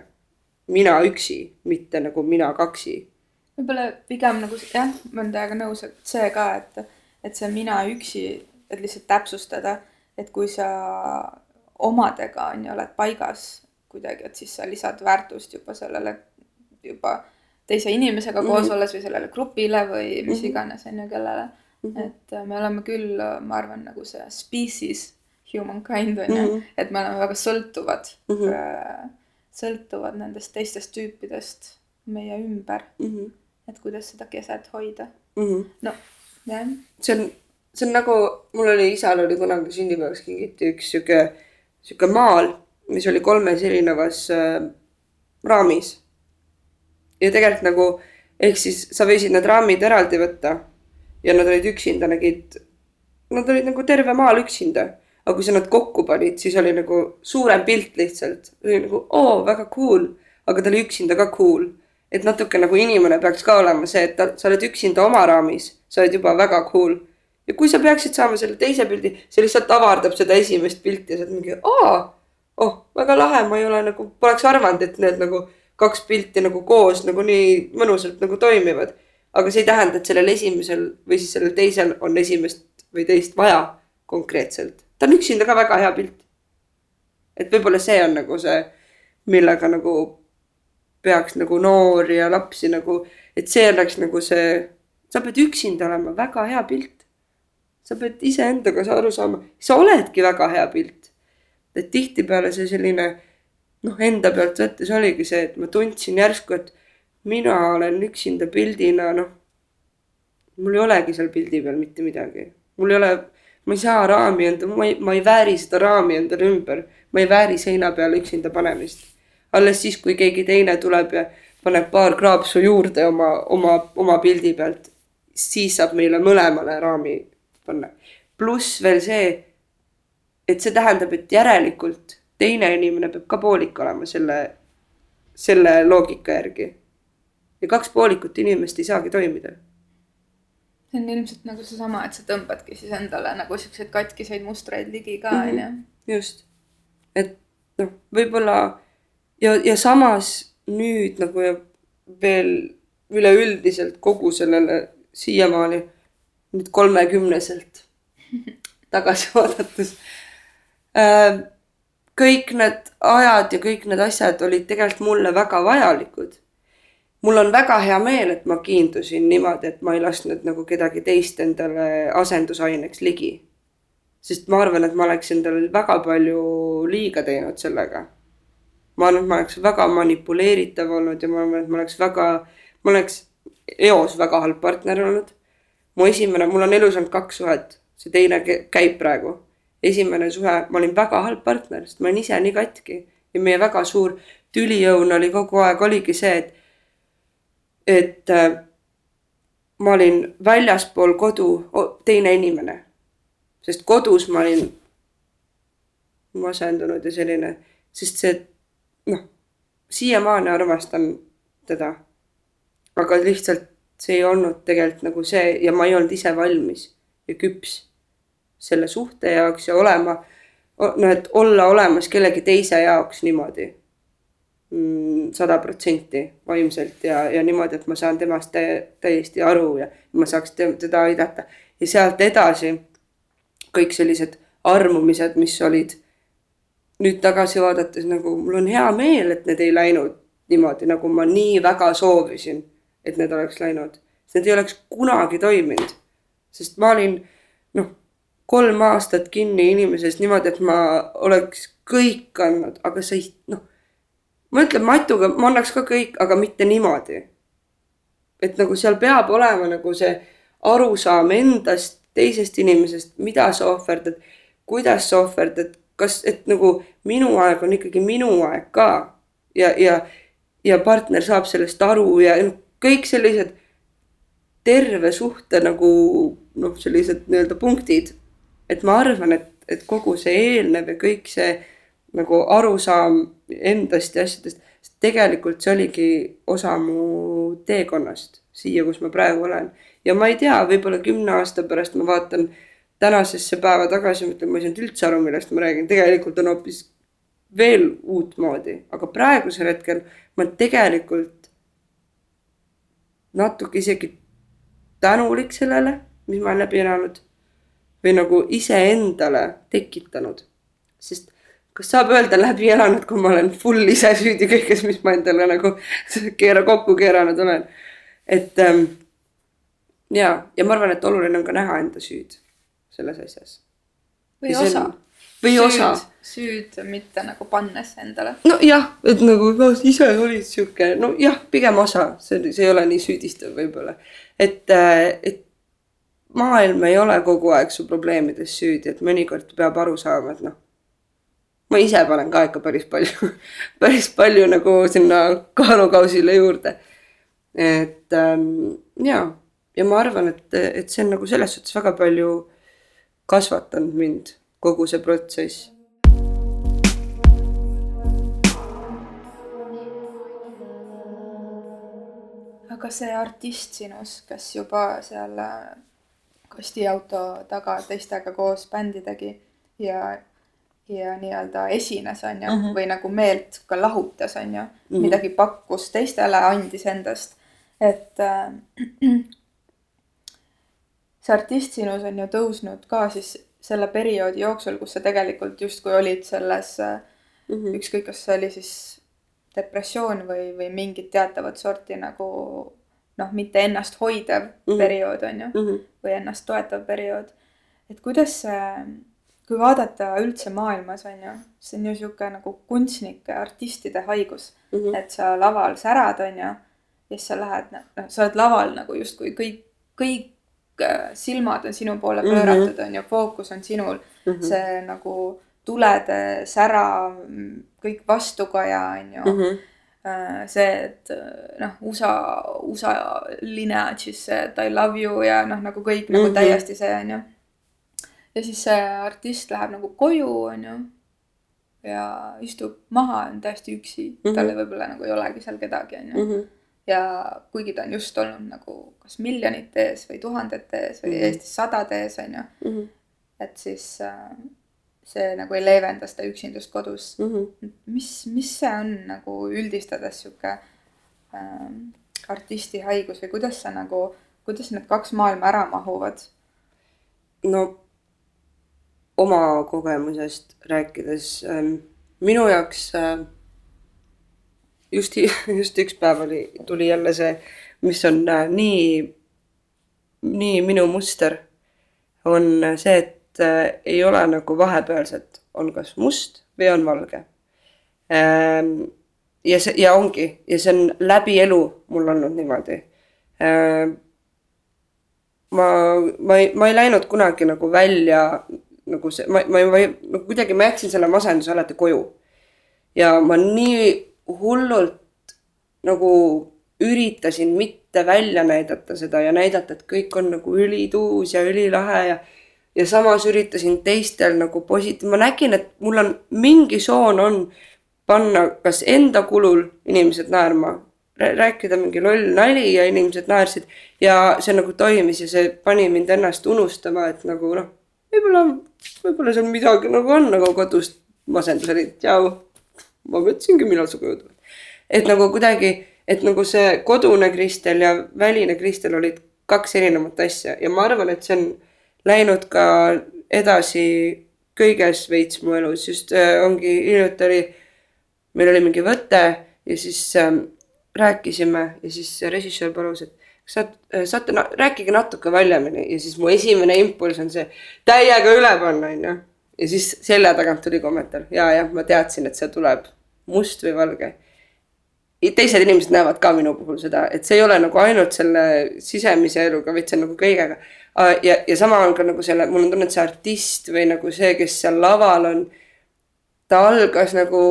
mina üksi, mitte nagu mina kaksi. võib-olla pigem nagu jah, ma olen teiega nõus, et see ka, et, et see mina üksi, et lihtsalt täpsustada, et kui sa omadega on ju, oled paigas kuidagi, et siis sa lisad väärtust juba sellele juba teise inimesega mm -hmm. koos olles või sellele grupile või mis mm -hmm. iganes on ju, kellele mm. -hmm. et äh, me oleme küll, ma arvan, nagu see species, humankind on ju, mhm. et me oleme väga sõltuvad mm, -hmm. sõltuvad nendest teistest tüüpidest meie ümber mm. -hmm. et kuidas seda keset hoida mm. -hmm. no jah. see on, see on nagu, mul oli, isal oli kunagi sünnipäevaks kingiti üks sihuke sihuke maal, mis oli kolmes erinevas äh, raamis. Ja tegelikult nagu ehk siis sa võisid need raamid eraldi võtta. Ja nad olid üksinda, nägid, nad olid nagu terve maal üksinda. aga kui sa nad kokku panid, siis oli nagu suurem pilt lihtsalt, oli nagu oo, väga cool, aga ta oli üksinda ka cool. et natuke nagu inimene peaks ka olema see, et ta, sa oled üksinda oma raamis, sa oled juba väga cool. Ja kui sa peaksid saama selle teise pildi, see lihtsalt avardab seda esimest pilti ja sa oled mingi, aa, oh, väga lahe, ma ei ole nagu, poleks arvanud, et need nagu kaks pilti nagu koos nagu nii mõnusalt nagu toimivad. aga see ei tähenda, et sellel esimesel või siis sellel teisel on esimest või teist vaja konkreetselt. ta on üksinda ka väga hea pilt. et võib-olla see on nagu see, millega nagu peaks nagu noori ja lapsi nagu, et see oleks nagu see, sa pead üksinda olema, väga hea pilt sa pead iseendaga aru saama, sa oledki väga hea pilt. et tihtipeale see selline noh, enda pealt võttes oligi see, et ma tundsin järsku, et mina olen üksinda pildina, noh. mul ei olegi seal pildi peal mitte midagi, mul ei ole, ma ei saa raami enda, ma ei, ma ei vääri seda raami endale ümber, ma ei vääri seina peale üksinda panemist. alles siis, kui keegi teine tuleb ja paneb paar kraapsu juurde oma, oma, oma pildi pealt, siis saab meile mõlemale raami panna. pluss veel see, et see tähendab, et järelikult teine inimene peab ka poolik olema selle, selle loogika järgi. ja kaks poolikut inimest ei saagi toimida. see on ilmselt nagu seesama, et sa tõmbadki siis endale nagu siukseid katkiseid mustreid ligi ka mhm. onju mm -hmm.. just, et noh, võib-olla ja, ja samas nüüd nagu veel üleüldiselt kogu sellele siiamaani nüüd kolmekümneselt tagasi vaadates. Äh, kõik need ajad ja kõik need asjad olid tegelikult mulle väga vajalikud. mul on väga hea meel, et ma kiindusin niimoodi, et ma ei lasknud nagu kedagi teist endale asendusaineks ligi. sest ma arvan, et ma oleks endale väga palju liiga teinud sellega. ma arvan, et ma oleks väga manipuleeritav olnud ja ma arvan, et ma oleks väga, ma oleks eos väga halb partner olnud mu esimene, mul on elus olnud kaks suhet, see teine käib praegu. Esimene suhe, ma olin väga halb partner, sest ma olin ise nii katki ja meie väga suur tüliõun oli kogu aeg oligi see, et, et äh, ma olin väljaspool kodu teine inimene. sest kodus ma olin masendunud ja selline, sest see noh, siiamaani armastan teda. aga lihtsalt see ei olnud tegelikult nagu see ja ma ei olnud ise valmis ja küps selle suhte jaoks ja olema, noh, et olla olemas kellegi teise jaoks niimoodi mm, sada protsenti vaimselt ja, ja niimoodi, et ma saan temast tä täiesti aru ja ma saaks teda aidata. ja sealt edasi kõik sellised armumised, mis olid nüüd tagasi vaadates nagu mul on hea meel, et need ei läinud niimoodi, nagu ma nii väga soovisin, et need oleks läinud. need ei oleks kunagi toiminud. sest ma olin noh, kolm aastat kinni inimesest niimoodi, et ma oleks kõik andnud, aga sa ei noh. ma ütlen Matuga, ma annaks ka kõik, aga mitte niimoodi. et nagu seal peab olema nagu see arusaam endast, teisest inimesest, mida sa ohverdad, kuidas sa ohverdad, kas, et nagu minu aeg on ikkagi minu aeg ka ja, ja, ja partner saab sellest aru ja kõik sellised terve suhte nagu noh, sellised nii-öelda punktid. Et ma arvan, et, et kogu see eelnev ja kõik see nagu arusaam endast ja asjadest, tegelikult see oligi osa mu teekonnast siia, kus ma praegu olen. ja ma ei tea, võib-olla kümne aasta pärast ma vaatan tänasesse päeva tagasi, mõtlen, ma ei saanud üldse aru, millest ma räägin, tegelikult on hoopis veel uutmoodi, aga praegusel hetkel ma tegelikult natuke isegi tänulik sellele, mis ma olen läbi elanud või nagu iseendale tekitanud. sest kas saab öelda läbi elanud, kui ma olen full ise süüdi kõiges, mis ma endale nagu keera kokku keeranud olen. et ähm, ja, ja ma arvan, et oluline on ka näha enda süüd selles asjas. või osa. või süüd, osa. süüd mitte nagu pannes endale. nojah, et nagu no, ise olid sihuke, nojah, pigem osa, see, see ei ole nii süüdistav võib-olla. et, äh, et maailm ei ole kogu aeg su probleemides süüdi, et mõnikord peab aru saama, et noh. ma ise panen ka ikka päris palju päris palju nagu sinna kaalukausile juurde. et ähm, ja, ja ma arvan, et, et see on nagu selles suhtes väga palju kasvatanud mind, kogu see protsess. aga see artist sinus, kes juba seal kastiauto taga teistega koos bändi tegi ja, ja nii-öelda esines, on ju mm, -hmm. või nagu meelt ka lahutas, on ju mm, -hmm. midagi pakkus teistele, andis endast, et äh, see artist sinus on ju tõusnud ka siis selle perioodi jooksul, kus sa tegelikult justkui olid selles mm -hmm. ükskõik, kas see oli siis depressioon või, või mingit teatavat sorti nagu noh, mitte ennast hoidev mm -hmm. periood on ju mm, -hmm. või ennast toetav periood. et kuidas see, kui vaadata üldse maailmas on ju, see on ju sihuke nagu kunstnike, artistide haigus mm, -hmm. et sa laval särad, on ju, ja siis sa lähed, noh, sa oled laval nagu justkui kõik, kõik Äh, silmad on sinu poole mhm. pööratud, on ju, fookus on sinul mm. -hmm. see nagu tulede sära, kõik vastukaja, on ju mm. -hmm see, et äh, noh, USA, USA lineage'is see, et I love you ja noh, nagu kõik mm -hmm. nagu mhm. täiesti see on ju. ja siis see artist läheb nagu koju, on ju. ja istub maha, on täiesti üksi mm, -hmm. tal võib-olla nagu ei olegi seal kedagi, on ju mhm ja kuigi ta on just olnud nagu kas miljonite ees või tuhandete ees või mm -hmm. Eestis sadade ees, on ju. -hmm. et siis äh, see nagu ei leevenda seda üksindust kodus mm. -hmm. mis, mis see on nagu üldistades sihuke äh, artisti haigus või kuidas sa nagu, kuidas need kaks maailma ära mahuvad? no oma kogemusest rääkides ähm, minu jaoks äh, just, just üks päev oli, tuli jälle see, mis on äh, nii, nii minu muster, on see, et äh, ei ole nagu vahepealset, on kas must või on valge ähm,. ja see, ja ongi, ja see on läbi elu mul olnud niimoodi ähm,. ma, ma ei, ma ei läinud kunagi nagu välja nagu see, ma, ma, ma no kuidagi ma jätsin selle masenduse alati koju. ja ma nii hullult nagu üritasin mitte välja näidata seda ja näidata, et kõik on nagu ülituus ja ülilahe ja ja samas üritasin teistel nagu positiivne, ma nägin, et mul on mingi soon on panna kas enda kulul inimesed naerma rääkida mingi loll nali ja inimesed naersid ja see nagu toimis ja see pani mind ennast unustama, et nagu noh, võib-olla, võib-olla seal midagi nagu on nagu kodust masendus oli, tšau. ma mõtlesingi, millal sa koju tuled. et nagu kuidagi, et nagu see kodune Kristel ja väline Kristel olid kaks erinevat asja ja ma arvan, et see on läinud ka edasi kõiges veits mu elus, just äh, ongi hiljuti oli, meil oli mingi võte ja siis äh, rääkisime ja siis režissöör palus, et kas saad, äh, saate na rääkige natuke valjemini ja siis mu esimene impulss on see täiega üle panna, onju. ja siis selja tagant tuli kommentaar ja, jah, ma teadsin, et see tuleb must või valge. teised inimesed näevad ka minu puhul seda, et see ei ole nagu ainult selle sisemise eluga, vaid see on nagu kõigega ja, ja sama on ka nagu selle, mul on tunne, et see artist või nagu see, kes seal laval on. ta algas nagu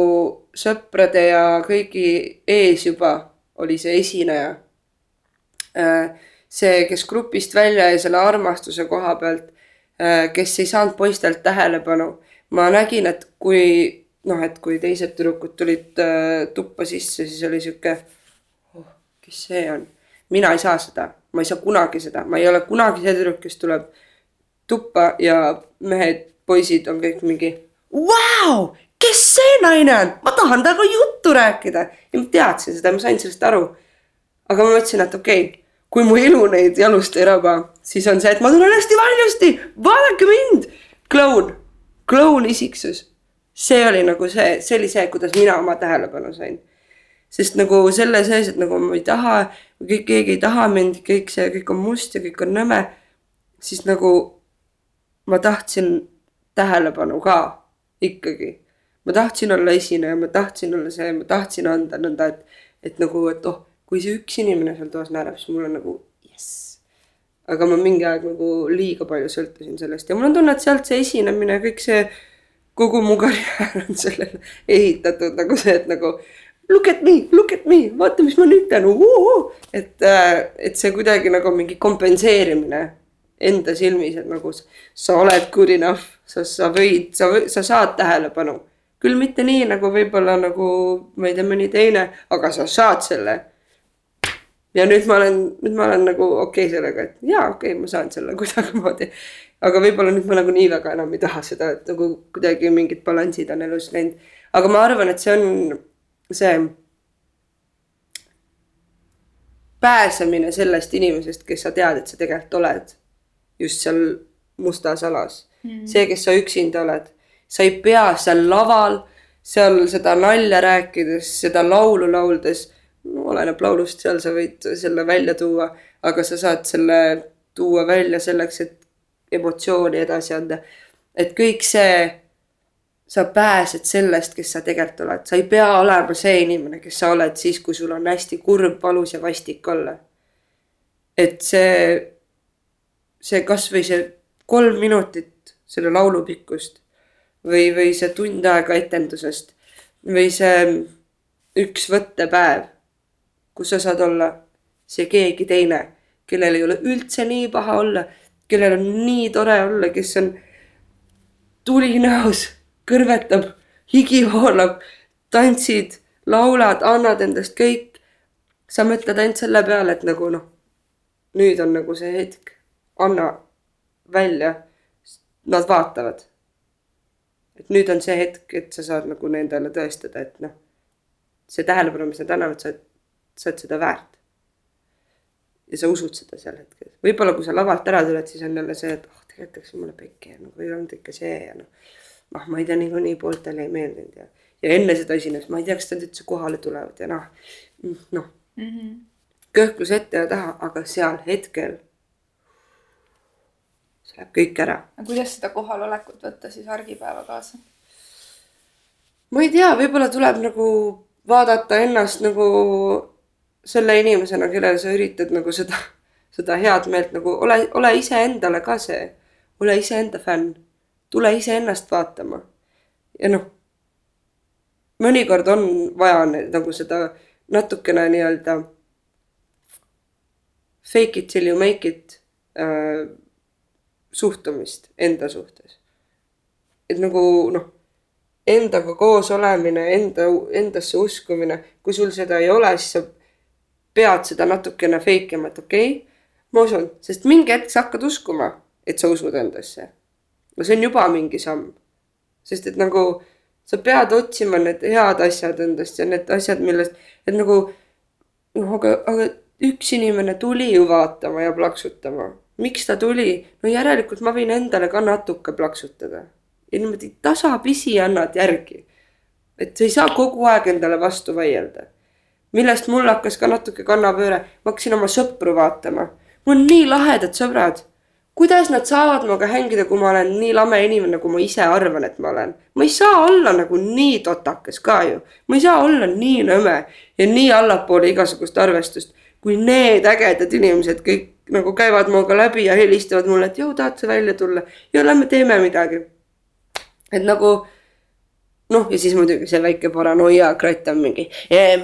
sõprade ja kõigi ees juba oli see esineja. Äh, see, kes grupist välja jäi selle armastuse koha pealt, äh, kes ei saanud poistelt tähelepanu. ma nägin, et kui noh, et kui teised tüdrukud tulid äh, tuppa sisse, siis oli sihuke, oh, kes see on, mina ei saa seda ma ei saa kunagi seda, ma ei ole kunagi see tüdruk, kes tuleb tuppa ja mehed, poisid on kõik mingi. Vau, kes see naine on, ma tahan temaga juttu rääkida ja ma teadsin seda, ma sain sellest aru. aga ma mõtlesin, et okei okay,, kui mu elu neid jalust ei raba, siis on see, et ma tunnen hästi valjusti, vaadake mind. kloun, kloun isiksus, see oli nagu see, see oli see, kuidas mina oma tähelepanu sain sest nagu selle sees, et nagu ma ei taha, kõik, keegi ei taha mind, kõik see, kõik on must ja kõik on nõme. siis nagu ma tahtsin tähelepanu ka ikkagi. ma tahtsin olla esineja, ma tahtsin olla see, ma tahtsin anda nõnda, et, et nagu, et oh, kui see üks inimene seal toas naerab, siis mul on nagu jess. aga ma mingi aeg nagu liiga palju sõltusin sellest ja mul on tunne, et sealt see esinemine, kõik see, kogu mu karjäär on sellele ehitatud nagu see, et nagu look at me, look at me, vaata, mis ma nüüd teen et, äh, et see kuidagi nagu mingi kompenseerimine enda silmis, et nagu sa oled good enough, sa, sa võid, sa, sa saad tähelepanu. küll mitte nii nagu võib-olla nagu ma ei tea, mõni teine, aga sa saad selle. ja nüüd ma olen, nüüd ma olen nagu okei okay sellega, et jaa, okei okay,, ma saan selle kuidagimoodi. aga võib-olla nüüd ma nagu nii väga enam ei taha seda, et nagu kuidagi mingid balansid on elus läinud. aga ma arvan, et see on see pääsemine sellest inimesest, kes sa tead, et sa tegelikult oled just seal mustas alas. Mm.. see, kes sa üksinda oled, sa ei pea seal laval, seal seda nalja rääkides, seda laulu lauldes. No,, oleneb laulust, seal sa võid selle välja tuua, aga sa saad selle tuua välja selleks, et emotsiooni edasi anda. et kõik see sa pääsed sellest, kes sa tegelikult oled, sa ei pea olema see inimene, kes sa oled siis, kui sul on hästi kurb, valus ja vastik olla. et see, see kasvõi see kolm minutit selle laulu pikkust või, või see tund aega etendusest või see üks võttepäev, kus sa saad olla see keegi teine, kellel ei ole üldse nii paha olla, kellel on nii tore olla, kes on tuli näos kõrvetab, higi voolab, tantsid, laulad, annad endast kõik. sa mõtled ainult selle peale, et nagu noh, nüüd on nagu see hetk, anna välja. Nad vaatavad. et nüüd on see hetk, et sa saad nagu nendele tõestada, et noh, see tähelepanu, mis nad annavad, sa oled, sa oled seda väärt. ja sa usud seda sel hetkel, võib-olla kui sa lavalt ära tuled, siis on jälle see, et oh, tegelikult läks mulle pekki ja nagu ei olnud ikka see ja noh noh, ma ei tea, niikuinii pooltele ei meeldinud ja, ja enne seda esinemist, ma ei tea, kas nad üldse kohale tulevad ja noh, noh mm -hmm. kõhklus ette ja taha, aga seal hetkel see läheb kõik ära. aga kuidas seda kohalolekut võtta siis argipäeva kaasa? ma ei tea, võib-olla tuleb nagu vaadata ennast nagu selle inimesena, kellele sa üritad nagu seda, seda head meelt nagu ole, ole iseendale ka see, ole iseenda fänn tule iseennast vaatama. ja noh, mõnikord on vaja nagu seda natukene nii-öelda fake it till you make it äh, suhtumist enda suhtes. et nagu noh, endaga koos olemine, enda, endasse uskumine, kui sul seda ei ole, siis sa pead seda natukene fake ima, et okei okay,, ma usun, sest mingi hetk sa hakkad uskuma, et sa usud endasse. No see on juba mingi samm. sest et nagu sa pead otsima need head asjad endast ja need asjad, millest, et nagu noh, aga, aga üks inimene tuli ju vaatama ja plaksutama. miks ta tuli? no järelikult ma võin endale ka natuke plaksutada. ja niimoodi tasapisi annad järgi. et sa ei saa kogu aeg endale vastu vaielda. millest mul hakkas ka natuke kannapööre, ma hakkasin oma sõpru vaatama. mul on nii lahedad sõbrad kuidas nad saavad minuga hängida, kui ma olen nii lame inimene, kui ma ise arvan, et ma olen. ma ei saa olla nagu nii totakas ka ju. ma ei saa olla nii nõme ja nii allapoole igasugust arvestust, kui need ägedad inimesed kõik nagu käivad minuga läbi ja helistavad mulle, et jõu, tahad sa välja tulla ja lähme teeme midagi. et nagu noh, ja siis muidugi see väike paranoia kratt on mingi,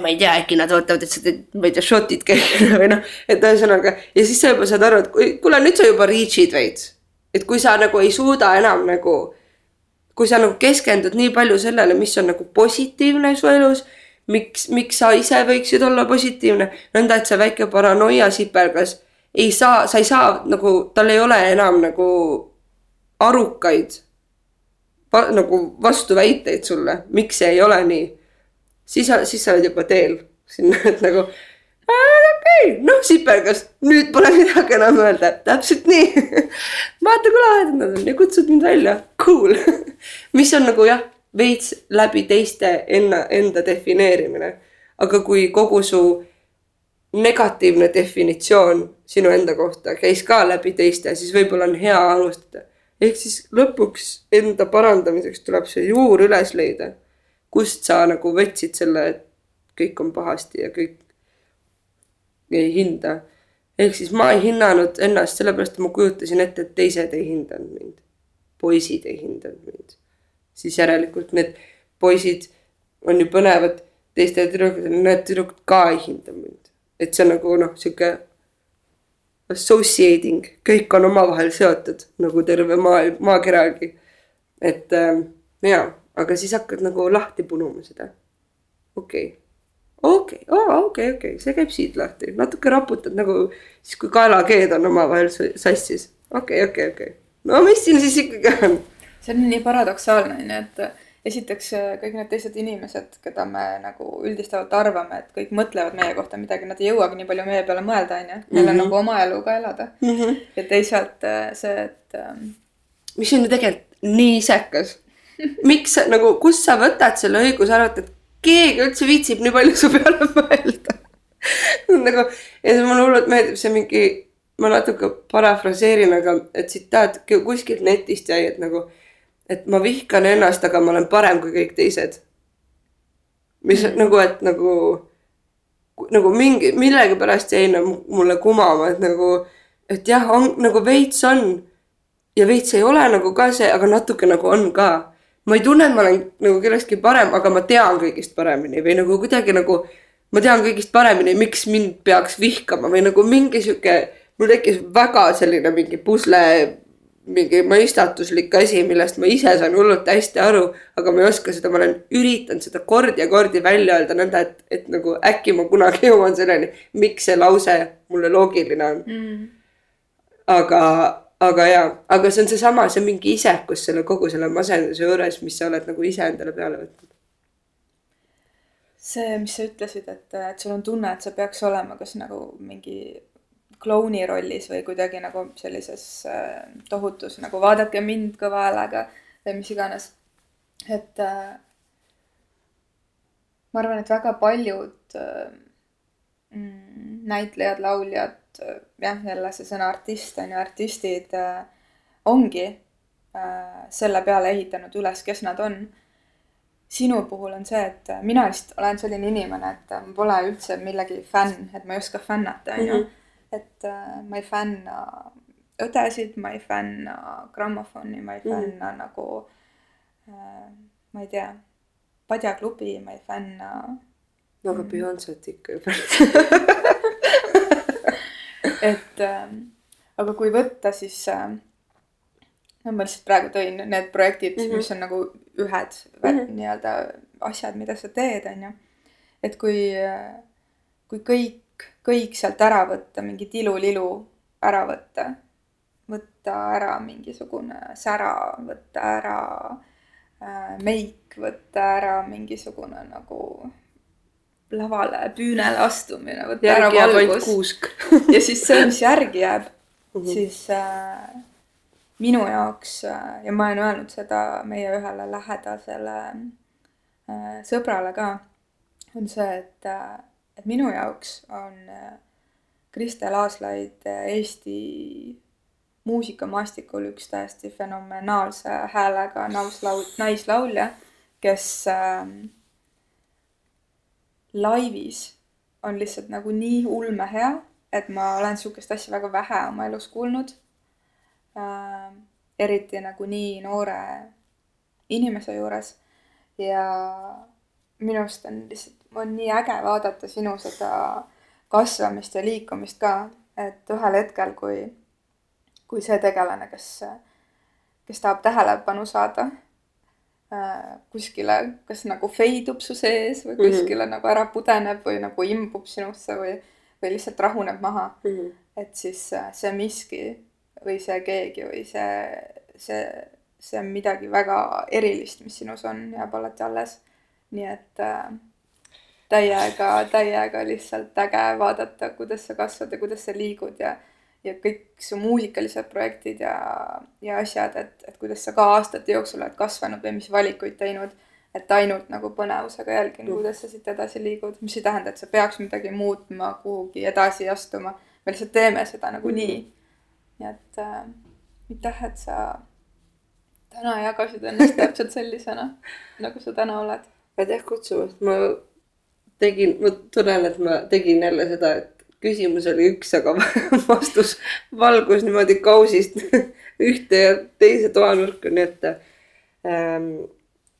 ma ei tea, äkki nad ootavad, et sa teed, ma ei tea, shot'id kõik või noh, et ühesõnaga. ja siis sa juba saad aru, et kuule, nüüd sa juba reach'id veits. et kui sa nagu ei suuda enam nagu, kui sa nagu keskendud nii palju sellele, mis on nagu positiivne su elus. miks, miks sa ise võiksid olla positiivne, nõnda et see väike paranoia sipelgas ei saa, sa ei saa nagu, tal ei ole enam nagu arukaid va, nagu vastuväiteid sulle, miks see ei ole nii. siis, siis sa oled juba teel sinna, et nagu okei okay., noh sipelgas, nüüd pole midagi enam öelda, täpselt nii vaata kui lahedad nad on ja kutsud mind välja, cool mis on nagu jah, veits läbi teiste enna, enda defineerimine. aga kui kogu su negatiivne definitsioon sinu enda kohta käis ka läbi teiste, siis võib-olla on hea alustada ehk siis lõpuks enda parandamiseks tuleb see juur üles leida. kust sa nagu võtsid selle, et kõik on pahasti ja kõik ei hinda. ehk siis ma ei hinnanud ennast sellepärast, et ma kujutasin ette, et teised ei hindanud mind. poisid ei hindanud mind. siis järelikult need poisid on ju põnevad teistele tüdrukutele, need tüdrukud ka ei hinda mind. et see on nagu noh, sihuke associating, kõik on omavahel seotud nagu terve maailm, maakeragi. et äh, jaa, aga siis hakkad nagu lahti punuma seda. okei okay., okei okay., okei, okei, see käib siit lahti, natuke raputad nagu siis, kui kaelakeed on omavahel sassis. okei okay,, okei okay,, okei okay., no mis siin siis ikkagi on? see on nii paradoksaalne on ju, et esiteks äh, kõik need teised inimesed, keda me nagu üldistavalt arvame, et kõik mõtlevad meie kohta midagi, nad ei jõuagi nii palju meie peale mõelda, on ju. Neil on mm -hmm. nagu oma elu ka elada mm. -hmm. ja teisalt äh, see, et ähm.... mis on ju tegelikult nii isekas. miks sa nagu, kust sa võtad selle õiguse arvata, et keegi üldse viitsib nii palju su peale mõelda nagu ja see mulle hullult meeldib see mingi, ma natuke parafraseerin, aga tsitaat kuskilt netist jäi, et nagu et ma vihkan ennast, aga ma olen parem kui kõik teised. mis mm. nagu, et nagu, nagu mingi, millegipärast jäi nagu mulle kumama, et nagu, et jah, on nagu veits on. ja veits ei ole nagu ka see, aga natuke nagu on ka. ma ei tunne, et ma olen nagu kellestki parem, aga ma tean kõigist paremini või nagu kuidagi nagu. ma tean kõigist paremini, miks mind peaks vihkama või nagu mingi sihuke, mul tekkis väga selline mingi pusle mingi mõistatuslik asi, millest ma ise saan hullult hästi aru, aga ma ei oska seda, ma olen üritanud seda kordi ja kordi välja öelda nõnda, et, et nagu äkki ma kunagi jõuan selleni, miks see lause mulle loogiline on mm.. aga, aga jaa, aga see on seesama, see on mingi isekus selle kogu selle masenduse juures, mis sa oled nagu ise endale peale võtnud. see, mis sa ütlesid, et, et sul on tunne, et sa peaks olema kas nagu mingi klouni rollis või kuidagi nagu sellises äh, tohutus nagu vaadake mind kõva häälega või mis iganes. et äh, ma arvan, et väga paljud äh, mm, näitlejad, lauljad, äh, jah, jälle see sõna artist on ju, artistid äh, ongi äh, selle peale ehitanud üles, kes nad on. sinu puhul on see, et mina lihtsalt olen selline inimene, et ma pole üldse millegi fänn, et ma ei oska fännata, on ju mhm et äh, ma ei fänna õdesid, ma ei fänna grammofoni, ma ei fänna mm. nagu äh, ma ei tea, padjaklubi, ma ei fänna. no aga mm. Beyonce't ikka et äh, aga kui võtta, siis äh, no ma lihtsalt praegu tõin need projektid mm, -hmm. mis on nagu ühed mm -hmm. nii-öelda asjad, mida sa teed, on ju. et kui, äh, kui kõik kõik sealt ära võtta, mingi tilulilu ära võtta. võtta ära mingisugune sära, võtta ära äh, meik, võtta ära mingisugune nagu lavale, püünele astumine, võtta ära valgus ja siis see, mis järgi jääb, Mhm. siis äh, minu jaoks äh, ja ma olen öelnud seda meie ühele lähedasele äh, sõbrale ka, on see, et äh,, et minu jaoks on äh, Kristel Aaslaid äh, Eesti muusikamaastikul üks täiesti fenomenaalse häälega naislaul-, naislaulja, kes äh, laivis on lihtsalt nagu nii ulmehea, et ma olen sihukest asja väga vähe oma elus kuulnud äh,. eriti nagu nii noore inimese juures ja minu arust on lihtsalt, on nii äge vaadata sinu seda kasvamist ja liikumist ka, et ühel hetkel, kui, kui see tegelane, kes, kes tahab tähelepanu saada äh, kuskile, kas nagu feidub su sees või Mhm. kuskile mm -hmm. nagu ära pudeneb või nagu imbub sinusse või, või lihtsalt rahuneb maha, et siis äh, see miski või see keegi või see, see, see on midagi väga erilist, mis sinus on, jääb alati alles. nii et äh, täiega, täiega lihtsalt äge vaadata, kuidas sa kasvad ja kuidas sa liigud ja ja kõik su muusikalised projektid ja, ja asjad, et, et kuidas sa ka aastate jooksul oled kasvanud või mis valikuid teinud. et ainult nagu põnevusega jälgin, Mm. kuidas sa siit edasi liigud, mis ei tähenda, et sa peaks midagi muutma, kuhugi edasi astuma. me lihtsalt teeme seda nagunii. nii et äh, aitäh, et sa täna jagasid ennast täpselt sellisena, nagu sa täna oled. aitäh kutsumast, ma tegin, ma tunnen, et ma tegin jälle seda, et küsimus oli üks, aga vastus valgus niimoodi kausist ühte ja teise toanurka, nii et ähm,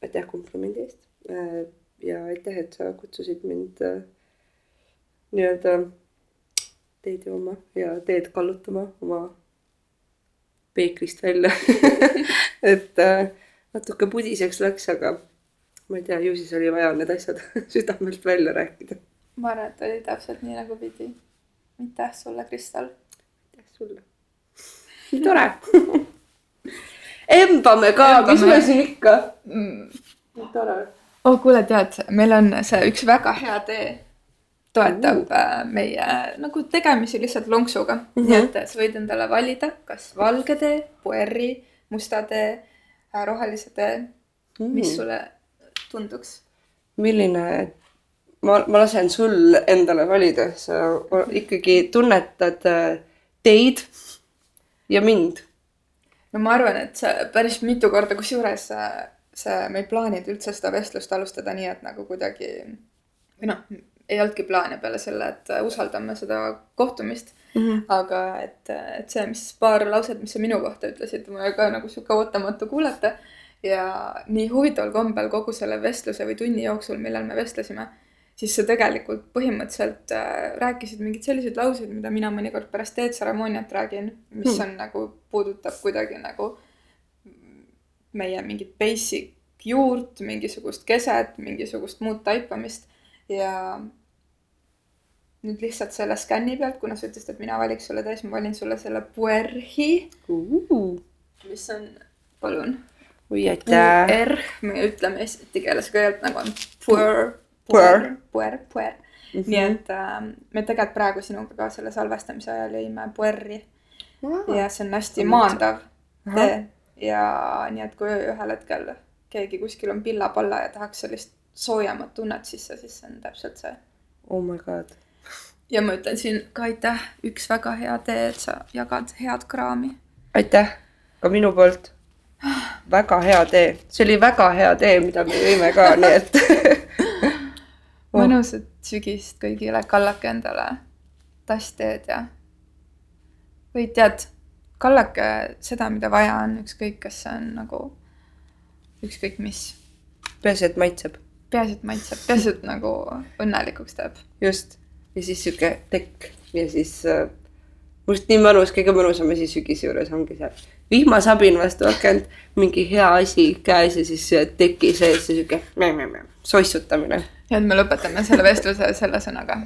aitäh komplimendi eest äh,. ja aitäh, et sa kutsusid mind äh, nii-öelda teed jooma ja teed kallutama oma peeglist välja et äh, natuke pudiseks läks, aga ma ei tea, ju siis oli vaja need asjad südamelt välja rääkida. ma arvan, et oli täpselt nii, nagu pidi. aitäh sulle, Kristel. aitäh sulle. nii tore. embame ka, mis me siin ikka. mm.. nii tore. oh, kuule, tead, meil on see üks väga hea tee toetab uh. meie nagu tegemisi lihtsalt lonksuga mm. -hmm. nii et sa võid endale valida, kas valge tee, puerri, musta tee, rohelise tee mm., mis sulle tunduks. milline, ma, ma lasen sul endale valida, sa ikkagi tunnetad äh, teid ja mind. no ma arvan, et see päris mitu korda, kusjuures see, see, me ei plaaninud üldse seda vestlust alustada nii, et nagu kuidagi või noh, ei olnudki plaane peale selle, et usaldame seda kohtumist Mm -hmm. aga et, et see, mis paar lauset, mis sa minu kohta ütlesid, mul oli ka nagu sihuke ootamatu kuulata. Ja nii huvitaval kombel kogu selle vestluse või tunni jooksul, millal me vestlesime, siis sa tegelikult põhimõtteliselt äh, rääkisid mingeid selliseid lauseid, mida mina mõnikord pärast teetseremooniat räägin, mis Hmm. on nagu, puudutab kuidagi nagu meie mingit basic juurt, mingisugust keset, mingisugust muud taipamist ja nüüd lihtsalt selle skänni pealt, kuna sa ütlesid, et mina valiks sulle täis, ma valin sulle selle puerhi, mis on, palun. Oi aitäh. puer, me ütleme eesti keeles kõigepealt nagu on puer, Puer. puer, puer. Mhm. nii et äh, me tegelikult praegu sinuga ka selle salvestamise ajal jõime puerri ja see on hästi maandav tee ja nii et kui ühel hetkel keegi kuskil on pilla-palla ja tahaks sellist soojemat tunnet sisse, siis see on täpselt see. oh my god. ja ma ütlen siin ka aitäh, üks väga hea tee, et sa jagad head kraami. aitäh ka minu poolt. Väga hea tee, see oli väga hea tee, mida me jõime ka, nii et Oh. mõnusat sügist kõigile, kallake endale tassteed ja või tead, kallake seda, mida vaja on, ükskõik, kas see on nagu ükskõik mis. peaasi, et maitseb. peaasi, et maitseb, peaasi, et nagu õnnelikuks teeb. just. ja siis sihuke tekk ja siis äh, arust nii mõnus, kõige mõnusam asi sügise juures ongi see vihmasabin vastu akent, mingi hea asi käes ja siis see teki sees ja sihuke soissutamine. ja et me lõpetame selle vestluse selle sõnaga.